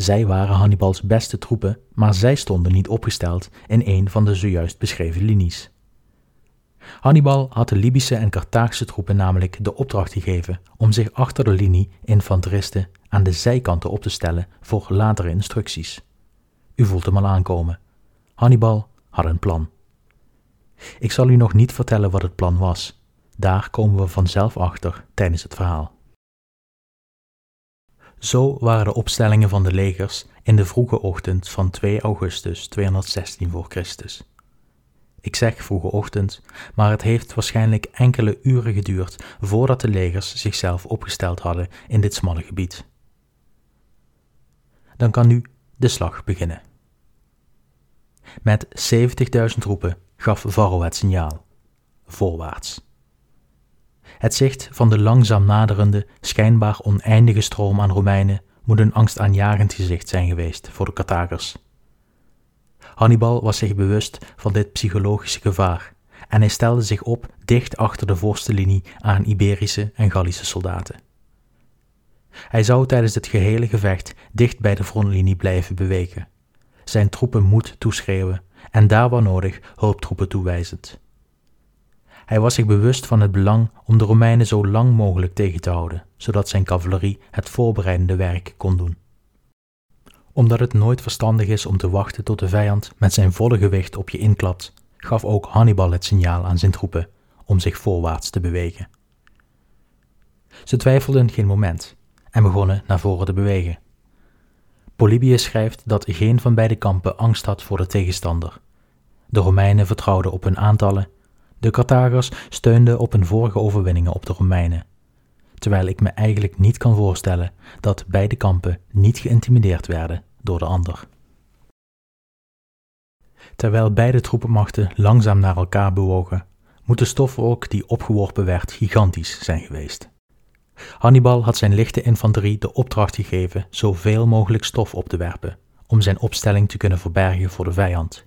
Zij waren Hannibals beste troepen, maar zij stonden niet opgesteld in een van de zojuist beschreven linies. Hannibal had de Libische en Carthaagse troepen namelijk de opdracht gegeven om zich achter de linie infanteristen aan de zijkanten op te stellen voor latere instructies. U voelt hem al aankomen. Hannibal had een plan. Ik zal u nog niet vertellen wat het plan was. Daar komen we vanzelf achter tijdens het verhaal. Zo waren de opstellingen van de legers in de vroege ochtend van 2 augustus 216 voor Christus. Ik zeg vroege ochtend, maar het heeft waarschijnlijk enkele uren geduurd voordat de legers zichzelf opgesteld hadden in dit smalle gebied. Dan kan nu de slag beginnen. Met 70.000 roepen gaf Varro het signaal: voorwaarts. Het zicht van de langzaam naderende, schijnbaar oneindige stroom aan Romeinen moet een angstaanjagend gezicht zijn geweest voor de Carthagers. Hannibal was zich bewust van dit psychologische gevaar en hij stelde zich op dicht achter de voorste linie aan Iberische en Gallische soldaten. Hij zou tijdens het gehele gevecht dicht bij de frontlinie blijven bewegen, zijn troepen moed toeschreeuwen en daar waar nodig hulptroepen toewijzend. Hij was zich bewust van het belang om de Romeinen zo lang mogelijk tegen te houden, zodat zijn cavalerie het voorbereidende werk kon doen omdat het nooit verstandig is om te wachten tot de vijand met zijn volle gewicht op je inklapt, gaf ook Hannibal het signaal aan zijn troepen om zich voorwaarts te bewegen. Ze twijfelden geen moment en begonnen naar voren te bewegen. Polybius schrijft dat geen van beide kampen angst had voor de tegenstander. De Romeinen vertrouwden op hun aantallen, de Carthagers steunden op hun vorige overwinningen op de Romeinen terwijl ik me eigenlijk niet kan voorstellen dat beide kampen niet geïntimideerd werden door de ander. Terwijl beide troepenmachten langzaam naar elkaar bewogen, moet de stofwolk die opgeworpen werd gigantisch zijn geweest. Hannibal had zijn lichte infanterie de opdracht gegeven zoveel mogelijk stof op te werpen, om zijn opstelling te kunnen verbergen voor de vijand.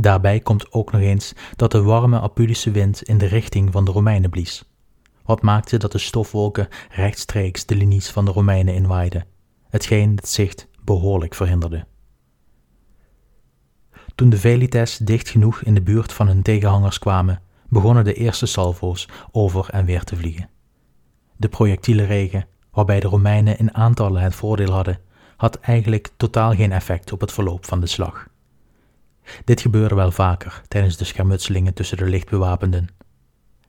Daarbij komt ook nog eens dat de warme Apulische wind in de richting van de Romeinen blies, wat maakte dat de stofwolken rechtstreeks de linies van de Romeinen inwaaiden, hetgeen het zicht behoorlijk verhinderde. Toen de Velites dicht genoeg in de buurt van hun tegenhangers kwamen, begonnen de eerste salvo's over en weer te vliegen. De projectielenregen, waarbij de Romeinen in aantallen het voordeel hadden, had eigenlijk totaal geen effect op het verloop van de slag. Dit gebeurde wel vaker tijdens de schermutselingen tussen de lichtbewapenden.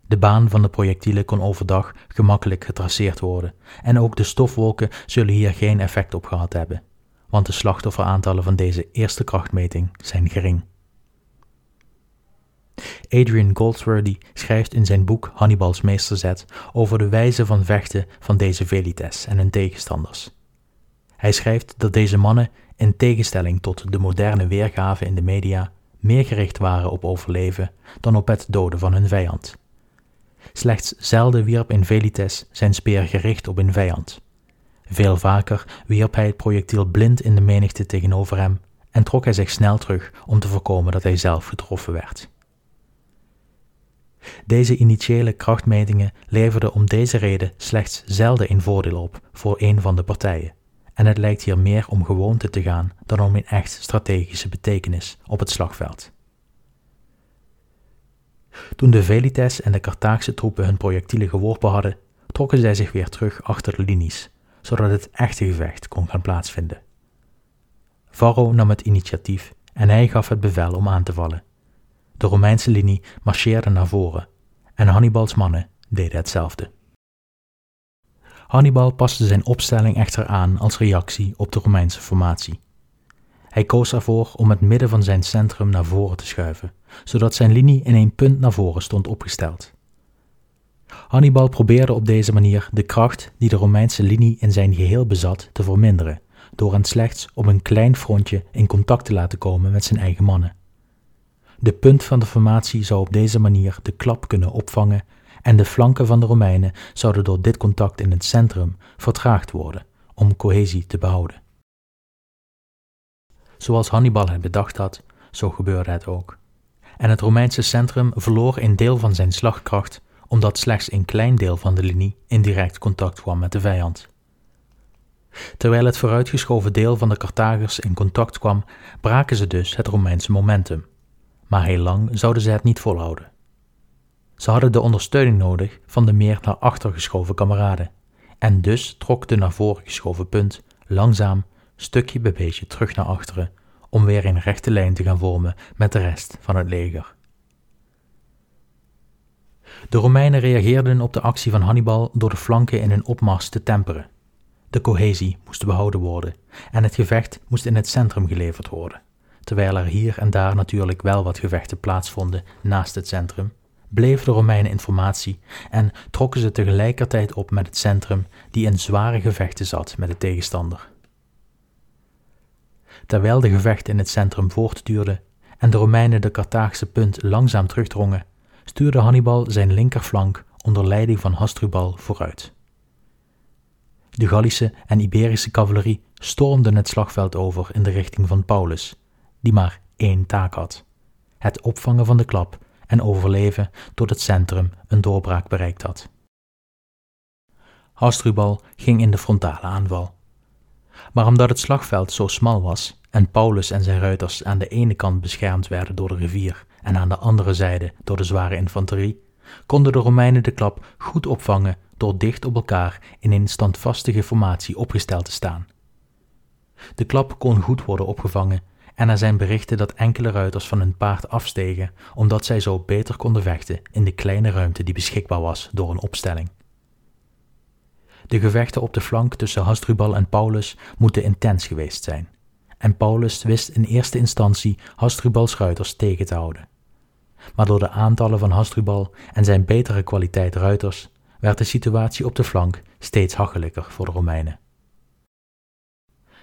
De baan van de projectielen kon overdag gemakkelijk getraceerd worden en ook de stofwolken zullen hier geen effect op gehad hebben, want de slachtofferaantallen van deze eerste krachtmeting zijn gering. Adrian Goldsworthy schrijft in zijn boek Hannibal's Meesterzet over de wijze van vechten van deze Velites en hun tegenstanders. Hij schrijft dat deze mannen, in tegenstelling tot de moderne weergave in de media, meer gericht waren op overleven dan op het doden van hun vijand. Slechts zelden wierp een Velites zijn speer gericht op een vijand. Veel vaker wierp hij het projectiel blind in de menigte tegenover hem en trok hij zich snel terug om te voorkomen dat hij zelf getroffen werd. Deze initiële krachtmetingen leverden om deze reden slechts zelden een voordeel op voor een van de partijen, en het lijkt hier meer om gewoonte te gaan dan om een echt strategische betekenis op het slagveld. Toen de Velites en de Carthaagse troepen hun projectielen geworpen hadden, trokken zij zich weer terug achter de linies, zodat het echte gevecht kon gaan plaatsvinden. Varro nam het initiatief en hij gaf het bevel om aan te vallen. De Romeinse linie marcheerde naar voren en Hannibals mannen deden hetzelfde. Hannibal paste zijn opstelling echter aan als reactie op de Romeinse formatie. Hij koos ervoor om het midden van zijn centrum naar voren te schuiven, zodat zijn linie in een punt naar voren stond opgesteld. Hannibal probeerde op deze manier de kracht die de Romeinse linie in zijn geheel bezat te verminderen, door hen slechts op een klein frontje in contact te laten komen met zijn eigen mannen. De punt van de formatie zou op deze manier de klap kunnen opvangen en de flanken van de Romeinen zouden door dit contact in het centrum vertraagd worden om cohesie te behouden. Zoals Hannibal het bedacht had, zo gebeurde het ook. En het Romeinse centrum verloor een deel van zijn slagkracht omdat slechts een klein deel van de linie in direct contact kwam met de vijand. Terwijl het vooruitgeschoven deel van de Carthagers in contact kwam, braken ze dus het Romeinse momentum maar heel lang zouden ze het niet volhouden. Ze hadden de ondersteuning nodig van de meer naar achter geschoven kameraden, en dus trok de naar voren geschoven punt langzaam, stukje bij beetje terug naar achteren, om weer een rechte lijn te gaan vormen met de rest van het leger. De Romeinen reageerden op de actie van Hannibal door de flanken in hun opmars te temperen. De cohesie moest behouden worden en het gevecht moest in het centrum geleverd worden terwijl er hier en daar natuurlijk wel wat gevechten plaatsvonden naast het centrum, bleef de Romeinen informatie en trokken ze tegelijkertijd op met het centrum die in zware gevechten zat met de tegenstander. Terwijl de gevechten in het centrum voortduurden en de Romeinen de Carthaagse punt langzaam terugdrongen, stuurde Hannibal zijn linkerflank onder leiding van Hasdrubal vooruit. De Gallische en Iberische cavalerie stormden het slagveld over in de richting van Paulus, die maar één taak had: het opvangen van de klap en overleven tot het centrum een doorbraak bereikt had. Hasdrubal ging in de frontale aanval. Maar omdat het slagveld zo smal was en Paulus en zijn ruiters aan de ene kant beschermd werden door de rivier en aan de andere zijde door de zware infanterie, konden de Romeinen de klap goed opvangen door dicht op elkaar in een standvastige formatie opgesteld te staan. De klap kon goed worden opgevangen en er zijn berichten dat enkele ruiters van hun paard afstegen omdat zij zo beter konden vechten in de kleine ruimte die beschikbaar was door een opstelling. De gevechten op de flank tussen Hasdrubal en Paulus moeten intens geweest zijn, en Paulus wist in eerste instantie Hasdrubals ruiters tegen te houden. Maar door de aantallen van Hasdrubal en zijn betere kwaliteit ruiters werd de situatie op de flank steeds hachelijker voor de Romeinen.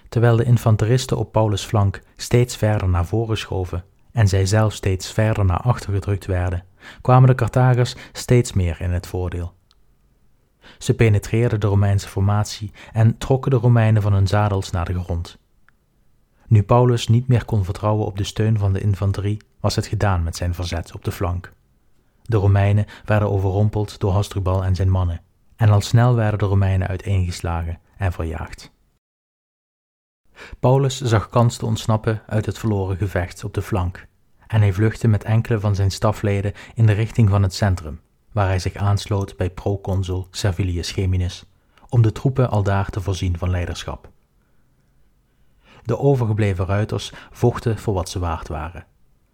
Terwijl de infanteristen op Paulus' flank steeds verder naar voren schoven en zij zelf steeds verder naar achter gedrukt werden, kwamen de Carthagers steeds meer in het voordeel. Ze penetreerden de Romeinse formatie en trokken de Romeinen van hun zadels naar de grond. Nu Paulus niet meer kon vertrouwen op de steun van de infanterie, was het gedaan met zijn verzet op de flank. De Romeinen werden overrompeld door Hasdrubal en zijn mannen, en al snel werden de Romeinen uiteengeslagen en verjaagd. Paulus zag kans te ontsnappen uit het verloren gevecht op de flank, en hij vluchtte met enkele van zijn stafleden in de richting van het centrum, waar hij zich aansloot bij proconsul Servilius Geminus, om de troepen aldaar te voorzien van leiderschap. De overgebleven ruiters vochten voor wat ze waard waren.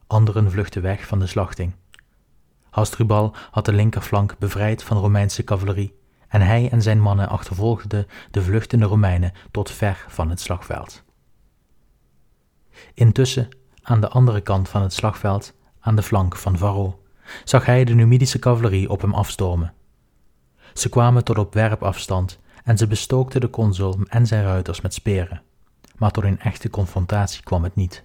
Anderen vluchtten weg van de slachting. Hasdrubal had de linkerflank bevrijd van Romeinse cavalerie en hij en zijn mannen achtervolgden de vluchtende Romeinen tot ver van het slagveld. Intussen, aan de andere kant van het slagveld, aan de flank van Varro, zag hij de Numidische cavalerie op hem afstormen. Ze kwamen tot op werpafstand en ze bestookten de consul en zijn ruiters met speren, maar tot een echte confrontatie kwam het niet.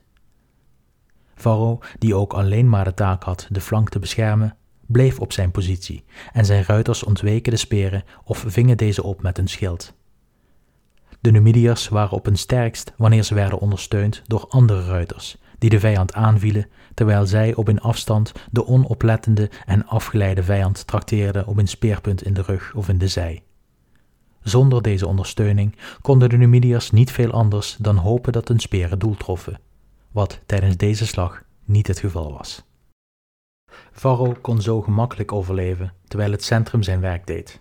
Varro, die ook alleen maar de taak had de flank te beschermen, bleef op zijn positie en zijn ruiters ontweken de speren of vingen deze op met een schild. De Numidiërs waren op hun sterkst wanneer ze werden ondersteund door andere ruiters, die de vijand aanvielen, terwijl zij op een afstand de onoplettende en afgeleide vijand trakteerden op een speerpunt in de rug of in de zij. Zonder deze ondersteuning konden de Numidiërs niet veel anders dan hopen dat hun speren doel troffen, wat tijdens deze slag niet het geval was. Varro kon zo gemakkelijk overleven, terwijl het centrum zijn werk deed.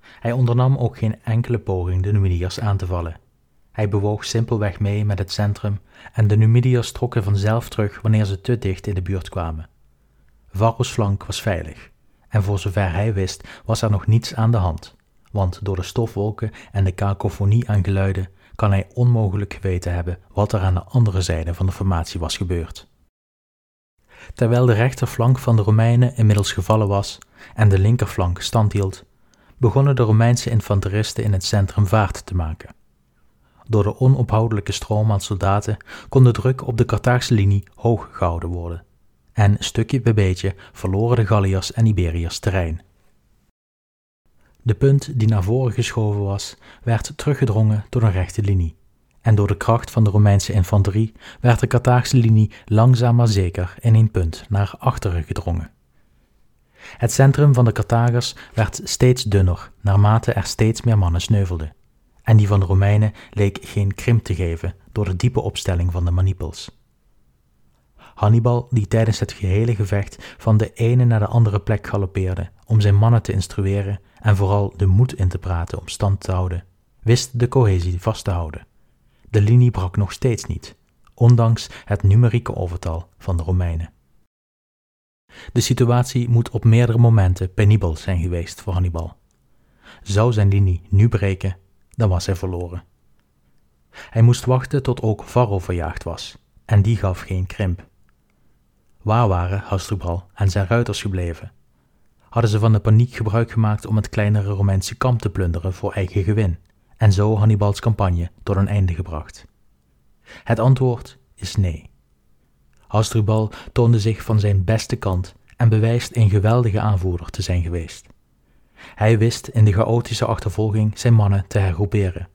Hij ondernam ook geen enkele poging de Numidiërs aan te vallen. Hij bewoog simpelweg mee met het centrum en de Numidiërs trokken vanzelf terug wanneer ze te dicht in de buurt kwamen. Varro's flank was veilig, en voor zover hij wist was er nog niets aan de hand, want door de stofwolken en de kakofonie aan geluiden kan hij onmogelijk geweten hebben wat er aan de andere zijde van de formatie was gebeurd. Terwijl de rechterflank van de Romeinen inmiddels gevallen was en de linkerflank stand hield, begonnen de Romeinse infanteristen in het centrum vaart te maken. Door de onophoudelijke stroom aan soldaten kon de druk op de Carthaagse linie hoog gehouden worden, en stukje bij beetje verloren de Galliërs en Iberiërs terrein. De punt die naar voren geschoven was, werd teruggedrongen door een rechte linie en door de kracht van de Romeinse infanterie werd de Carthaagse linie langzaam maar zeker in een punt naar achteren gedrongen. Het centrum van de Carthagers werd steeds dunner naarmate er steeds meer mannen sneuvelden, en die van de Romeinen leek geen krimp te geven door de diepe opstelling van de manipels. Hannibal, die tijdens het gehele gevecht van de ene naar de andere plek galoppeerde om zijn mannen te instrueren en vooral de moed in te praten om stand te houden, wist de cohesie vast te houden. De linie brak nog steeds niet, ondanks het numerieke overtal van de Romeinen. De situatie moet op meerdere momenten penibel zijn geweest voor Hannibal. Zou zijn linie nu breken, dan was hij verloren. Hij moest wachten tot ook Varro verjaagd was, en die gaf geen krimp. Waar waren Hasdrubal en zijn ruiters gebleven? Hadden ze van de paniek gebruik gemaakt om het kleinere Romeinse kamp te plunderen voor eigen gewin? En zo Hannibals campagne tot een einde gebracht? Het antwoord is nee. Hasdrubal toonde zich van zijn beste kant en bewijst een geweldige aanvoerder te zijn geweest. Hij wist in de chaotische achtervolging zijn mannen te hergroeperen.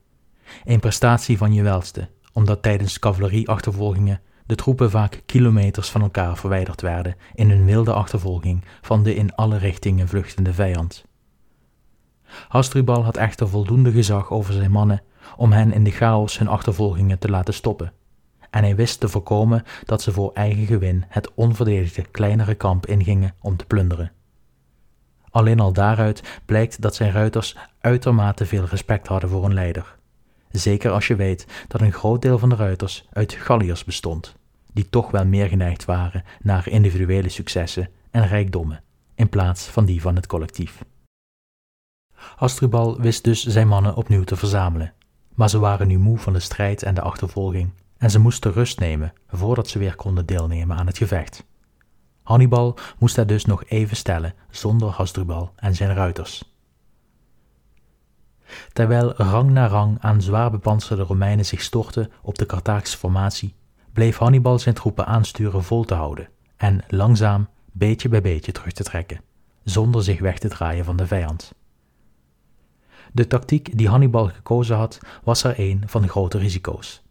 Een prestatie van je welste, omdat tijdens cavalerieachtervolgingen de troepen vaak kilometers van elkaar verwijderd werden in een wilde achtervolging van de in alle richtingen vluchtende vijand. Hasdrubal had echter voldoende gezag over zijn mannen om hen in de chaos hun achtervolgingen te laten stoppen. En hij wist te voorkomen dat ze voor eigen gewin het onverdedigde kleinere kamp ingingen om te plunderen. Alleen al daaruit blijkt dat zijn ruiters uitermate veel respect hadden voor hun leider. Zeker als je weet dat een groot deel van de ruiters uit Galliërs bestond, die toch wel meer geneigd waren naar individuele successen en rijkdommen, in plaats van die van het collectief. Hasdrubal wist dus zijn mannen opnieuw te verzamelen, maar ze waren nu moe van de strijd en de achtervolging en ze moesten rust nemen voordat ze weer konden deelnemen aan het gevecht. Hannibal moest hij dus nog even stellen zonder Hasdrubal en zijn ruiters. Terwijl rang na rang aan zwaar bepanserde Romeinen zich stortten op de Carthaagse formatie, bleef Hannibal zijn troepen aansturen vol te houden en langzaam, beetje bij beetje terug te trekken, zonder zich weg te draaien van de vijand. De tactiek die Hannibal gekozen had, was er een van grote risico's.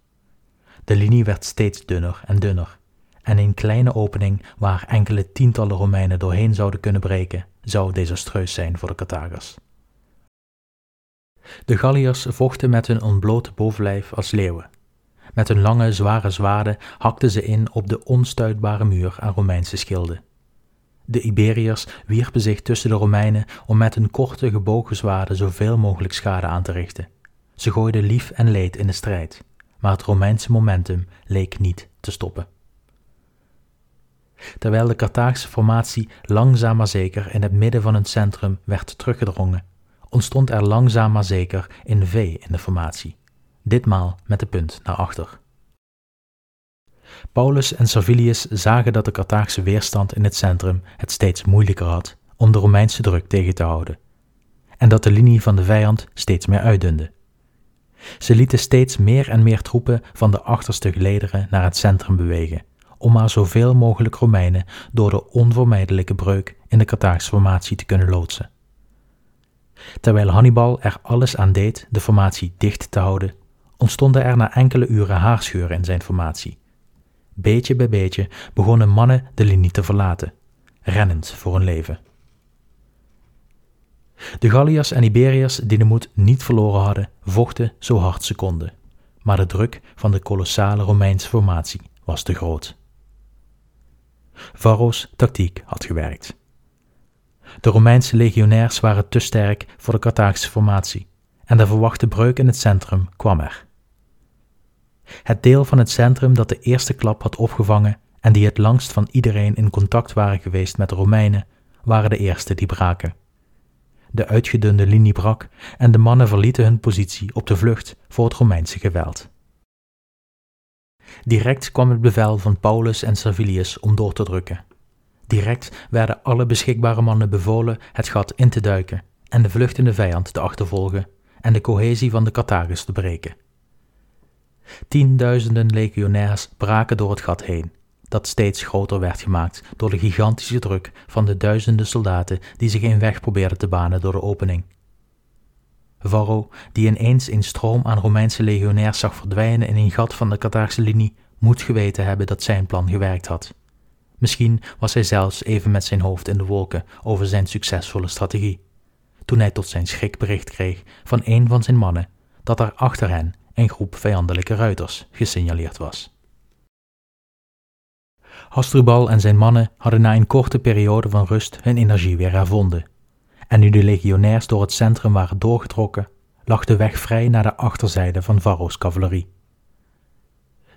De linie werd steeds dunner en dunner, en een kleine opening waar enkele tientallen Romeinen doorheen zouden kunnen breken, zou desastreus zijn voor de Carthagers. De Galliërs vochten met hun ontblote bovenlijf als leeuwen. Met hun lange, zware zwaarden hakten ze in op de onstuitbare muur aan Romeinse schilden. De Iberiërs wierpen zich tussen de Romeinen om met hun korte, gebogen zwaarden zoveel mogelijk schade aan te richten. Ze gooiden lief en leed in de strijd, maar het Romeinse momentum leek niet te stoppen. Terwijl de Carthaagse formatie langzaam maar zeker in het midden van het centrum werd teruggedrongen, ontstond er langzaam maar zeker een V in de formatie, ditmaal met de punt naar achter. Paulus en Servilius zagen dat de Carthaagse weerstand in het centrum het steeds moeilijker had om de Romeinse druk tegen te houden, en dat de linie van de vijand steeds meer uitdunde. Ze lieten steeds meer en meer troepen van de achterste gelederen naar het centrum bewegen, om maar zoveel mogelijk Romeinen door de onvermijdelijke breuk in de Carthaagse formatie te kunnen loodsen. Terwijl Hannibal er alles aan deed de formatie dicht te houden, ontstonden er na enkele uren haarscheuren in zijn formatie. Beetje bij beetje begonnen mannen de linie te verlaten, rennend voor hun leven. De Galliërs en Iberiërs die de moed niet verloren hadden, vochten zo hard ze konden, maar de druk van de kolossale Romeinse formatie was te groot. Varro's tactiek had gewerkt. De Romeinse legionairs waren te sterk voor de Carthagische formatie en de verwachte breuk in het centrum kwam er. Het deel van het centrum dat de eerste klap had opgevangen en die het langst van iedereen in contact waren geweest met de Romeinen, waren de eerste die braken. De uitgedunde linie brak en de mannen verlieten hun positie op de vlucht voor het Romeinse geweld. Direct kwam het bevel van Paulus en Servilius om door te drukken. Direct werden alle beschikbare mannen bevolen het gat in te duiken en de vluchtende vijand te achtervolgen en de cohesie van de Carthagers te breken. Tienduizenden legionairs braken door het gat heen, dat steeds groter werd gemaakt door de gigantische druk van de duizenden soldaten die zich een weg probeerden te banen door de opening. Varro, die ineens een stroom aan Romeinse legionairs zag verdwijnen in een gat van de Carthaagse linie, moet geweten hebben dat zijn plan gewerkt had. Misschien was hij zelfs even met zijn hoofd in de wolken over zijn succesvolle strategie, toen hij tot zijn schrik bericht kreeg van een van zijn mannen dat er achter hen een groep vijandelijke ruiters gesignaleerd was. Hasdrubal en zijn mannen hadden na een korte periode van rust hun energie weer hervonden. En nu de legionairs door het centrum waren doorgetrokken, lag de weg vrij naar de achterzijde van Varro's cavalerie.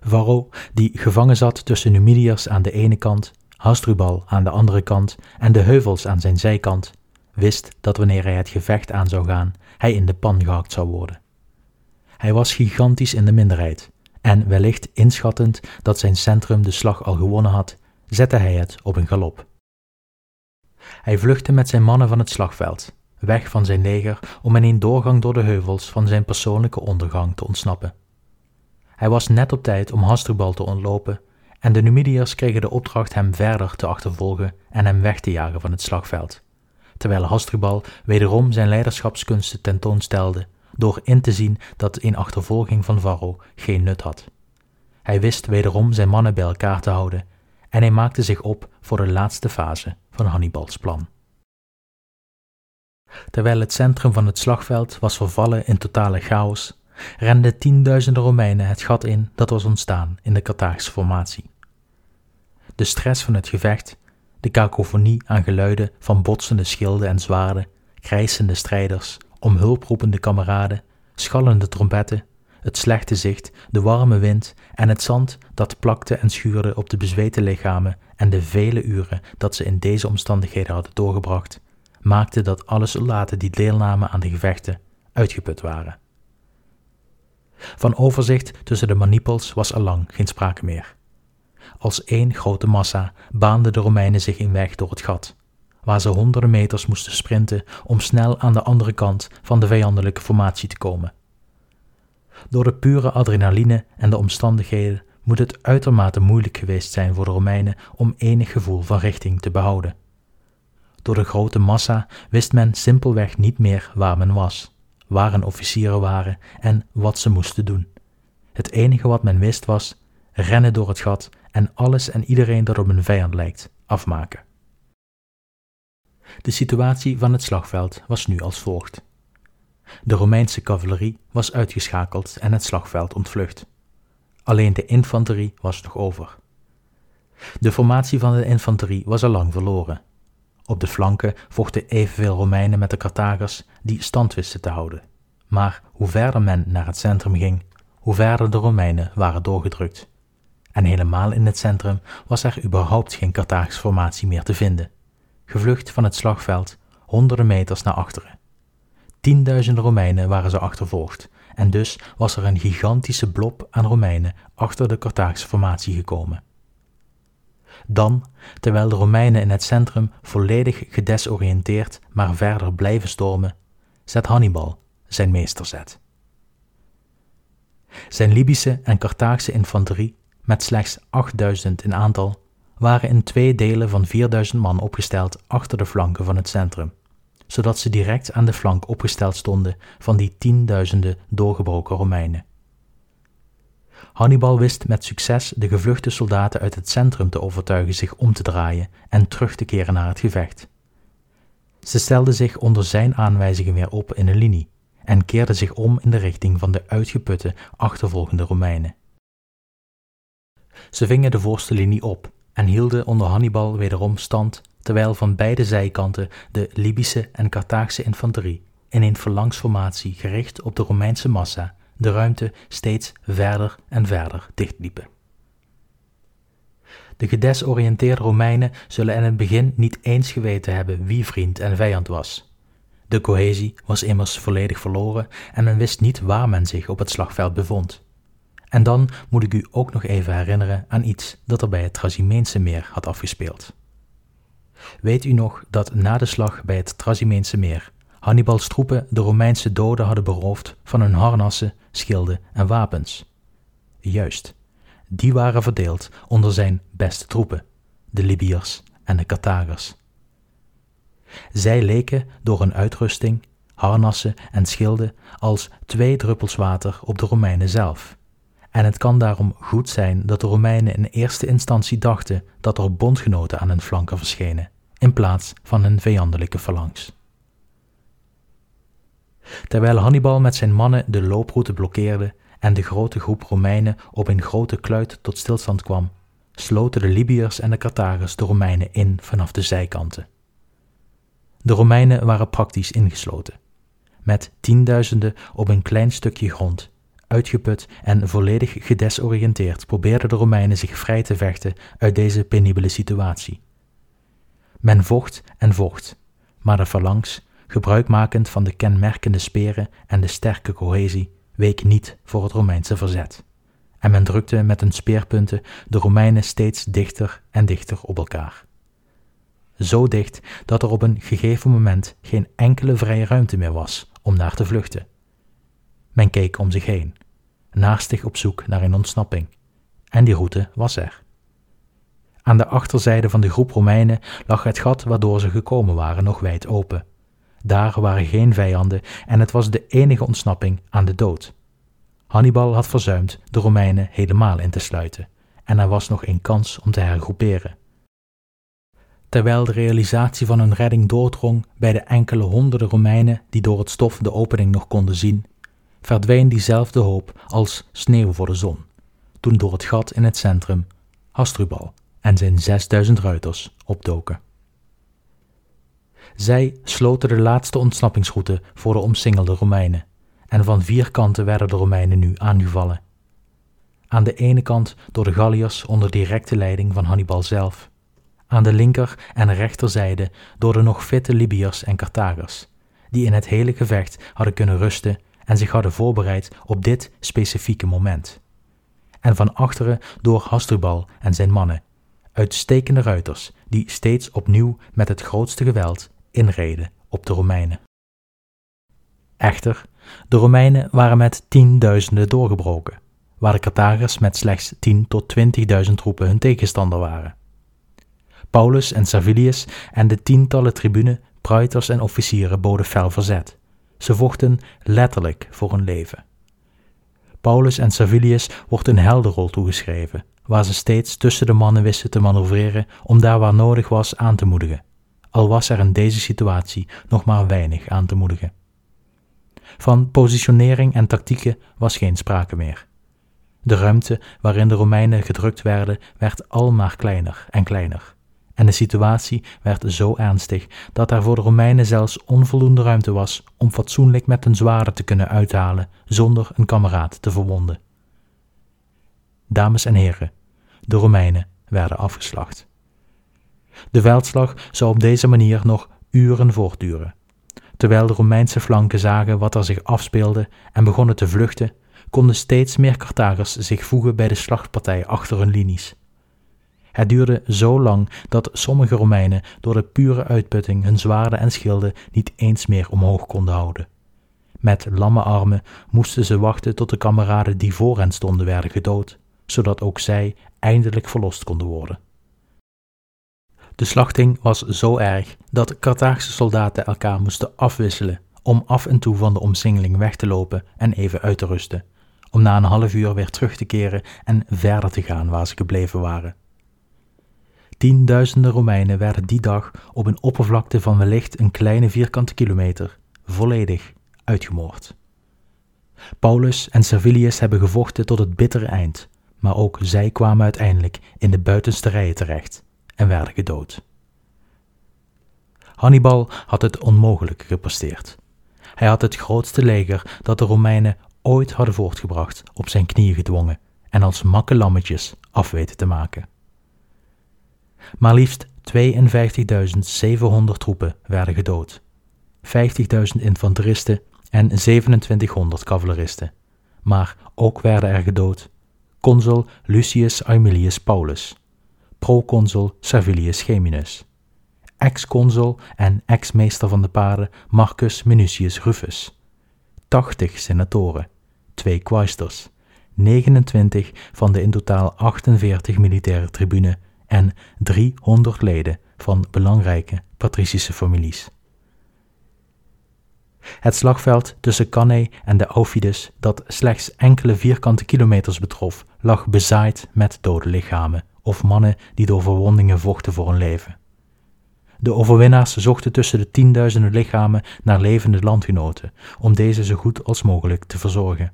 Varro, die gevangen zat tussen Numidiërs aan de ene kant, Hasdrubal aan de andere kant en de heuvels aan zijn zijkant, wist dat wanneer hij het gevecht aan zou gaan, hij in de pan gehakt zou worden. Hij was gigantisch in de minderheid, en wellicht inschattend dat zijn centrum de slag al gewonnen had, zette hij het op een galop. Hij vluchtte met zijn mannen van het slagveld, weg van zijn leger om in een doorgang door de heuvels van zijn persoonlijke ondergang te ontsnappen. Hij was net op tijd om Hasdrubal te ontlopen en de Numidiërs kregen de opdracht hem verder te achtervolgen en hem weg te jagen van het slagveld, terwijl Hasdrubal wederom zijn leiderschapskunsten tentoonstelde door in te zien dat een achtervolging van Varro geen nut had. Hij wist wederom zijn mannen bij elkaar te houden en hij maakte zich op voor de laatste fase van Hannibals plan. Terwijl het centrum van het slagveld was vervallen in totale chaos, renden tienduizenden Romeinen het gat in dat was ontstaan in de Carthagische formatie. De stress van het gevecht, de kakofonie aan geluiden van botsende schilden en zwaarden, krijsende strijders, om hulp roepende kameraden, schallende trompetten, het slechte zicht, de warme wind en het zand dat plakte en schuurde op de bezweten lichamen en de vele uren dat ze in deze omstandigheden hadden doorgebracht, maakte dat alle soldaten die deelnamen aan de gevechten uitgeput waren. Van overzicht tussen de manipels was al lang geen sprake meer. Als één grote massa baanden de Romeinen zich in weg door het gat, waar ze honderden meters moesten sprinten om snel aan de andere kant van de vijandelijke formatie te komen. Door de pure adrenaline en de omstandigheden moet het uitermate moeilijk geweest zijn voor de Romeinen om enig gevoel van richting te behouden. Door de grote massa wist men simpelweg niet meer waar men was, waar hun officieren waren en wat ze moesten doen. Het enige wat men wist was rennen door het gat en alles en iedereen dat op een vijand lijkt afmaken. De situatie van het slagveld was nu als volgt. De Romeinse cavalerie was uitgeschakeld en het slagveld ontvlucht. Alleen de infanterie was nog over. De formatie van de infanterie was al lang verloren. Op de flanken vochten evenveel Romeinen met de Carthagers die stand wisten te houden. Maar hoe verder men naar het centrum ging, hoe verder de Romeinen waren doorgedrukt. En helemaal in het centrum was er überhaupt geen Carthagische formatie meer te vinden. Gevlucht van het slagveld, honderden meters naar achteren. Tienduizenden Romeinen waren ze achtervolgd, en dus was er een gigantische blob aan Romeinen achter de Carthagische formatie gekomen. Dan, terwijl de Romeinen in het centrum volledig gedesoriënteerd maar verder blijven stormen, zet Hannibal zijn meesterzet. Zijn Libische en Carthaagse infanterie, met slechts 8000 in aantal, waren in twee delen van 4000 man opgesteld achter de flanken van het centrum, zodat ze direct aan de flank opgesteld stonden van die tienduizenden doorgebroken Romeinen. Hannibal wist met succes de gevluchte soldaten uit het centrum te overtuigen zich om te draaien en terug te keren naar het gevecht. Ze stelden zich onder zijn aanwijzingen weer op in een linie en keerden zich om in de richting van de uitgeputte, achtervolgende Romeinen. Ze vingen de voorste linie op en hielden onder Hannibal wederom stand, terwijl van beide zijkanten de Libische en Carthaagse infanterie in een verlangsformatie gericht op de Romeinse massa de ruimte steeds verder en verder dichtliepen. De gedesoriënteerde Romeinen zullen in het begin niet eens geweten hebben wie vriend en vijand was. De cohesie was immers volledig verloren en men wist niet waar men zich op het slagveld bevond. En dan moet ik u ook nog even herinneren aan iets dat er bij het Trasimeense meer had afgespeeld. Weet u nog dat na de slag bij het Trasimeense meer Hannibals troepen de Romeinse doden hadden beroofd van hun harnassen, schilden en wapens. Juist, die waren verdeeld onder zijn beste troepen, de Libiërs en de Carthagers. Zij leken door hun uitrusting, harnassen en schilden als twee druppels water op de Romeinen zelf. En het kan daarom goed zijn dat de Romeinen in eerste instantie dachten dat er bondgenoten aan hun flanken verschenen, in plaats van hun vijandelijke phalanx. Terwijl Hannibal met zijn mannen de looproute blokkeerde en de grote groep Romeinen op een grote kluit tot stilstand kwam, sloten de Libiërs en de Carthagers de Romeinen in vanaf de zijkanten. De Romeinen waren praktisch ingesloten, met tienduizenden op een klein stukje grond. Uitgeput en volledig gedesoriënteerd probeerden de Romeinen zich vrij te vechten uit deze penibele situatie. Men vocht en vocht, maar de phalanx gebruikmakend van de kenmerkende speren en de sterke cohesie, week niet voor het Romeinse verzet. En men drukte met hun speerpunten de Romeinen steeds dichter en dichter op elkaar. Zo dicht dat er op een gegeven moment geen enkele vrije ruimte meer was om naar te vluchten. Men keek om zich heen, naastig op zoek naar een ontsnapping, en die route was er. Aan de achterzijde van de groep Romeinen lag het gat waardoor ze gekomen waren nog wijd open. Daar waren geen vijanden en het was de enige ontsnapping aan de dood. Hannibal had verzuimd de Romeinen helemaal in te sluiten, en er was nog een kans om te hergroeperen. Terwijl de realisatie van hun redding doordrong bij de enkele honderden Romeinen die door het stof de opening nog konden zien, verdween diezelfde hoop als sneeuw voor de zon, toen door het gat in het centrum Hasdrubal en zijn zesduizend ruiters opdoken. Zij sloten de laatste ontsnappingsroute voor de omsingelde Romeinen, en van vier kanten werden de Romeinen nu aangevallen. Aan de ene kant door de Galliërs onder directe leiding van Hannibal zelf, aan de linker en rechterzijde door de nog fitte Libiërs en Carthagers, die in het hele gevecht hadden kunnen rusten en zich hadden voorbereid op dit specifieke moment. En van achteren door Hasdrubal en zijn mannen, uitstekende ruiters die steeds opnieuw met het grootste geweld inreden op de Romeinen. Echter, de Romeinen waren met tienduizenden doorgebroken, waar de Carthagers met slechts tien tot twintigduizend troepen hun tegenstander waren. Paulus en Servilius en de tientallen tribunen, pruiters en officieren boden fel verzet. Ze vochten letterlijk voor hun leven. Paulus en Servilius wordt een heldenrol toegeschreven, waar ze steeds tussen de mannen wisten te manoeuvreren om daar waar nodig was aan te moedigen, al was er in deze situatie nog maar weinig aan te moedigen. Van positionering en tactieken was geen sprake meer. De ruimte waarin de Romeinen gedrukt werden, werd al maar kleiner en kleiner. En de situatie werd zo ernstig dat er voor de Romeinen zelfs onvoldoende ruimte was om fatsoenlijk met hun zwaarden te kunnen uithalen zonder een kameraad te verwonden. Dames en heren, de Romeinen werden afgeslacht. De veldslag zou op deze manier nog uren voortduren. Terwijl de Romeinse flanken zagen wat er zich afspeelde en begonnen te vluchten, konden steeds meer Carthagers zich voegen bij de slachtpartij achter hun linies. Het duurde zo lang dat sommige Romeinen door de pure uitputting hun zwaarden en schilden niet eens meer omhoog konden houden. Met lamme armen moesten ze wachten tot de kameraden die voor hen stonden werden gedood, zodat ook zij eindelijk verlost konden worden. De slachting was zo erg dat Carthaagse soldaten elkaar moesten afwisselen om af en toe van de omsingeling weg te lopen en even uit te rusten, om na een half uur weer terug te keren en verder te gaan waar ze gebleven waren. Tienduizenden Romeinen werden die dag op een oppervlakte van wellicht een kleine vierkante kilometer volledig uitgemoord. Paulus en Servilius hebben gevochten tot het bittere eind, maar ook zij kwamen uiteindelijk in de buitenste rijen terecht en werden gedood. Hannibal had het onmogelijke gepresteerd. Hij had het grootste leger dat de Romeinen ooit hadden voortgebracht op zijn knieën gedwongen en als makke lammetjes afweten te maken. Maar liefst 52.700 troepen werden gedood, 50.000 infanteristen en 2700 cavaleristen. Maar ook werden er gedood consul Lucius Aemilius Paulus, proconsul Servilius Geminus, ex-consul en ex-meester van de paarden Marcus Minucius Rufus, 80 senatoren, twee quaestors, 29 van de in totaal 48 militaire tribune en 300 leden van belangrijke patricische families. Het slagveld tussen Cannae en de Aufidus, dat slechts enkele vierkante kilometers betrof, lag bezaaid met dode lichamen of mannen die door verwondingen vochten voor hun leven. De overwinnaars zochten tussen de tienduizenden lichamen naar levende landgenoten, om deze zo goed als mogelijk te verzorgen.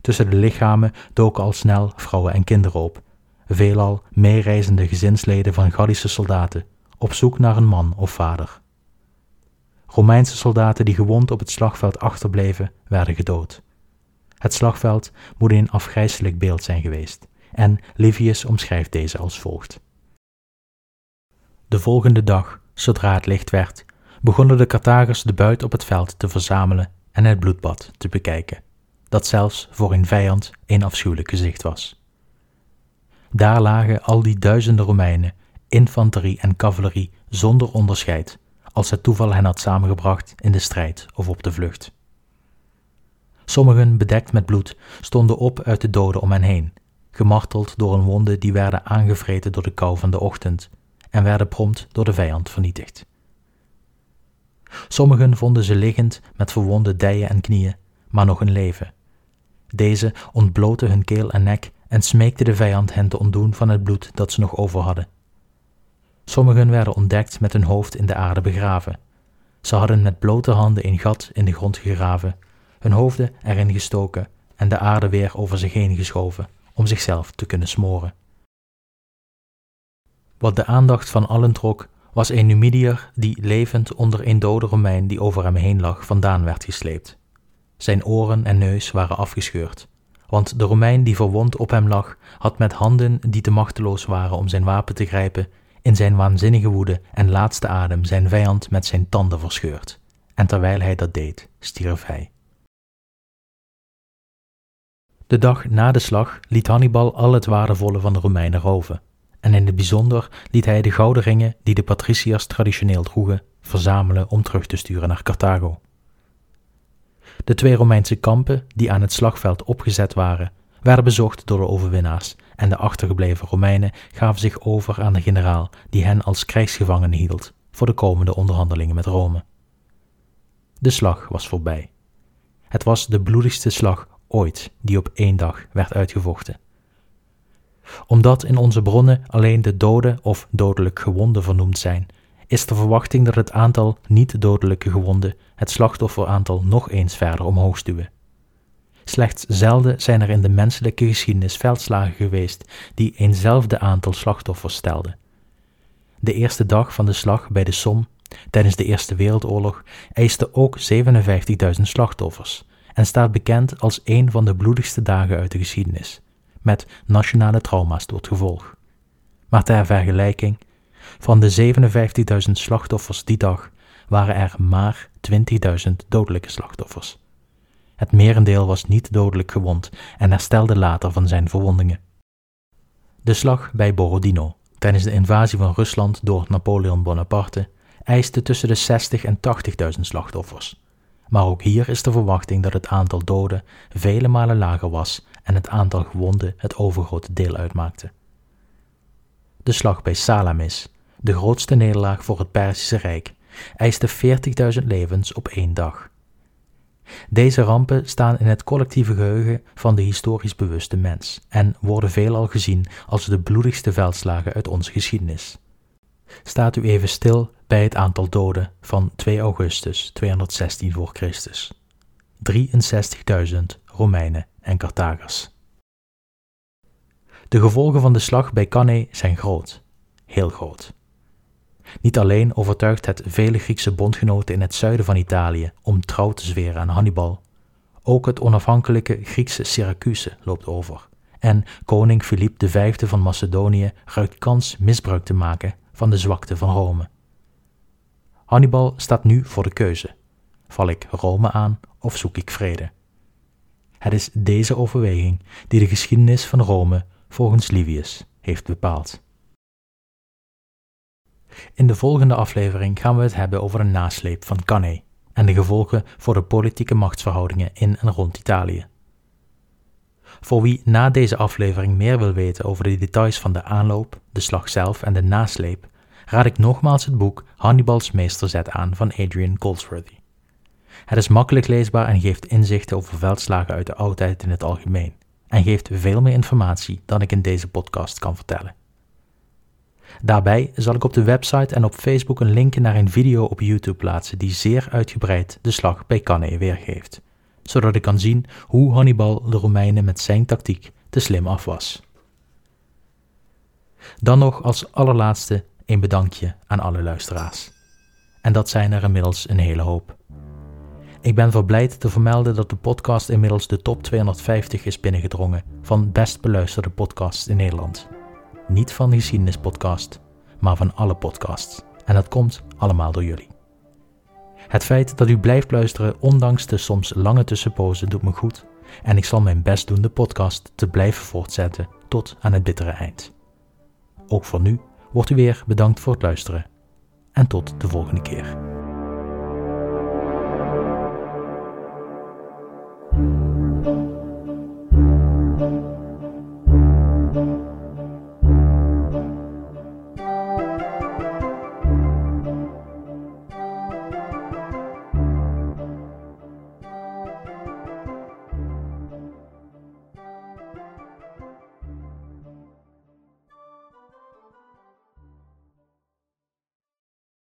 Tussen de lichamen doken al snel vrouwen en kinderen op, veelal meereizende gezinsleden van Gallische soldaten, op zoek naar een man of vader. Romeinse soldaten die gewond op het slagveld achterbleven, werden gedood. Het slagveld moet een afgrijselijk beeld zijn geweest, en Livius omschrijft deze als volgt. De volgende dag, zodra het licht werd, begonnen de Carthagers de buit op het veld te verzamelen en het bloedbad te bekijken, dat zelfs voor een vijand een afschuwelijk gezicht was. Daar lagen al die duizenden Romeinen, infanterie en cavalerie zonder onderscheid, als het toeval hen had samengebracht in de strijd of op de vlucht. Sommigen, bedekt met bloed, stonden op uit de doden om hen heen, gemarteld door een wonden die werden aangevreten door de kou van de ochtend en werden prompt door de vijand vernietigd. Sommigen vonden ze liggend met verwonde dijen en knieën, maar nog in leven. Deze ontbloten hun keel en nek en smeekten de vijand hen te ontdoen van het bloed dat ze nog over hadden. Sommigen werden ontdekt met hun hoofd in de aarde begraven. Ze hadden met blote handen een gat in de grond gegraven, hun hoofden erin gestoken en de aarde weer over zich heen geschoven om zichzelf te kunnen smoren. Wat de aandacht van allen trok, was een Numidiër die levend onder een dode Romein die over hem heen lag vandaan werd gesleept. Zijn oren en neus waren afgescheurd, want de Romein die verwond op hem lag, had met handen die te machteloos waren om zijn wapen te grijpen, in zijn waanzinnige woede en laatste adem zijn vijand met zijn tanden verscheurd. En terwijl hij dat deed, stierf hij. De dag na de slag liet Hannibal al het waardevolle van de Romeinen roven, en in het bijzonder liet hij de gouden ringen die de patriciërs traditioneel droegen verzamelen om terug te sturen naar Carthago. De twee Romeinse kampen die aan het slagveld opgezet waren, werden bezocht door de overwinnaars en de achtergebleven Romeinen gaven zich over aan de generaal die hen als krijgsgevangenen hield voor de komende onderhandelingen met Rome. De slag was voorbij. Het was de bloedigste slag ooit die op één dag werd uitgevochten. Omdat in onze bronnen alleen de doden of dodelijk gewonden vernoemd zijn, is de verwachting dat het aantal niet-dodelijke gewonden het slachtofferaantal nog eens verder omhoog stuwen. Slechts zelden zijn er in de menselijke geschiedenis veldslagen geweest die eenzelfde aantal slachtoffers stelden. De eerste dag van de slag bij de Somme tijdens de Eerste Wereldoorlog eiste ook 57.000 slachtoffers en staat bekend als een van de bloedigste dagen uit de geschiedenis, met nationale trauma's tot gevolg. Maar ter vergelijking, van de 57.000 slachtoffers die dag waren er maar 20.000 dodelijke slachtoffers. Het merendeel was niet dodelijk gewond en herstelde later van zijn verwondingen. De slag bij Borodino tijdens de invasie van Rusland door Napoleon Bonaparte eiste tussen de 60 en 80.000 slachtoffers. Maar ook hier is de verwachting dat het aantal doden vele malen lager was en het aantal gewonden het overgrote deel uitmaakte. De slag bij Salamis, de grootste nederlaag voor het Perzische Rijk, eiste 40.000 levens op één dag. Deze rampen staan in het collectieve geheugen van de historisch bewuste mens en worden veelal gezien als de bloedigste veldslagen uit onze geschiedenis. Staat u even stil bij het aantal doden van 2 augustus 216 voor Christus. 63.000 Romeinen en Carthagers. De gevolgen van de slag bij Cannae zijn groot, heel groot. Niet alleen overtuigt het vele Griekse bondgenoten in het zuiden van Italië om trouw te zweren aan Hannibal, ook het onafhankelijke Griekse Syracuse loopt over. En koning Filip V van Macedonië ruikt kans misbruik te maken van de zwakte van Rome. Hannibal staat nu voor de keuze: val ik Rome aan of zoek ik vrede? Het is deze overweging die de geschiedenis van Rome volgens Livius heeft bepaald. In de volgende aflevering gaan we het hebben over de nasleep van Cannae en de gevolgen voor de politieke machtsverhoudingen in en rond Italië. Voor wie na deze aflevering meer wil weten over de details van de aanloop, de slag zelf en de nasleep, raad ik nogmaals het boek Hannibal's Meesterzet aan van Adrian Goldsworthy. Het is makkelijk leesbaar en geeft inzichten over veldslagen uit de oudheid in het algemeen, en geeft veel meer informatie dan ik in deze podcast kan vertellen. Daarbij zal ik op de website en op Facebook een link naar een video op YouTube plaatsen die zeer uitgebreid de slag bij Cannae weergeeft, zodat ik kan zien hoe Hannibal de Romeinen met zijn tactiek te slim af was. Dan nog als allerlaatste een bedankje aan alle luisteraars. En dat zijn er inmiddels een hele hoop. Ik ben verblijd te vermelden dat de podcast inmiddels de top 250 is binnengedrongen van best beluisterde podcasts in Nederland. Niet van de geschiedenispodcast, maar van alle podcasts. En dat komt allemaal door jullie. Het feit dat u blijft luisteren, ondanks de soms lange tussenpozen, doet me goed. En ik zal mijn best doen de podcast te blijven voortzetten tot aan het bittere eind. Ook voor nu wordt u weer bedankt voor het luisteren. En tot de volgende keer.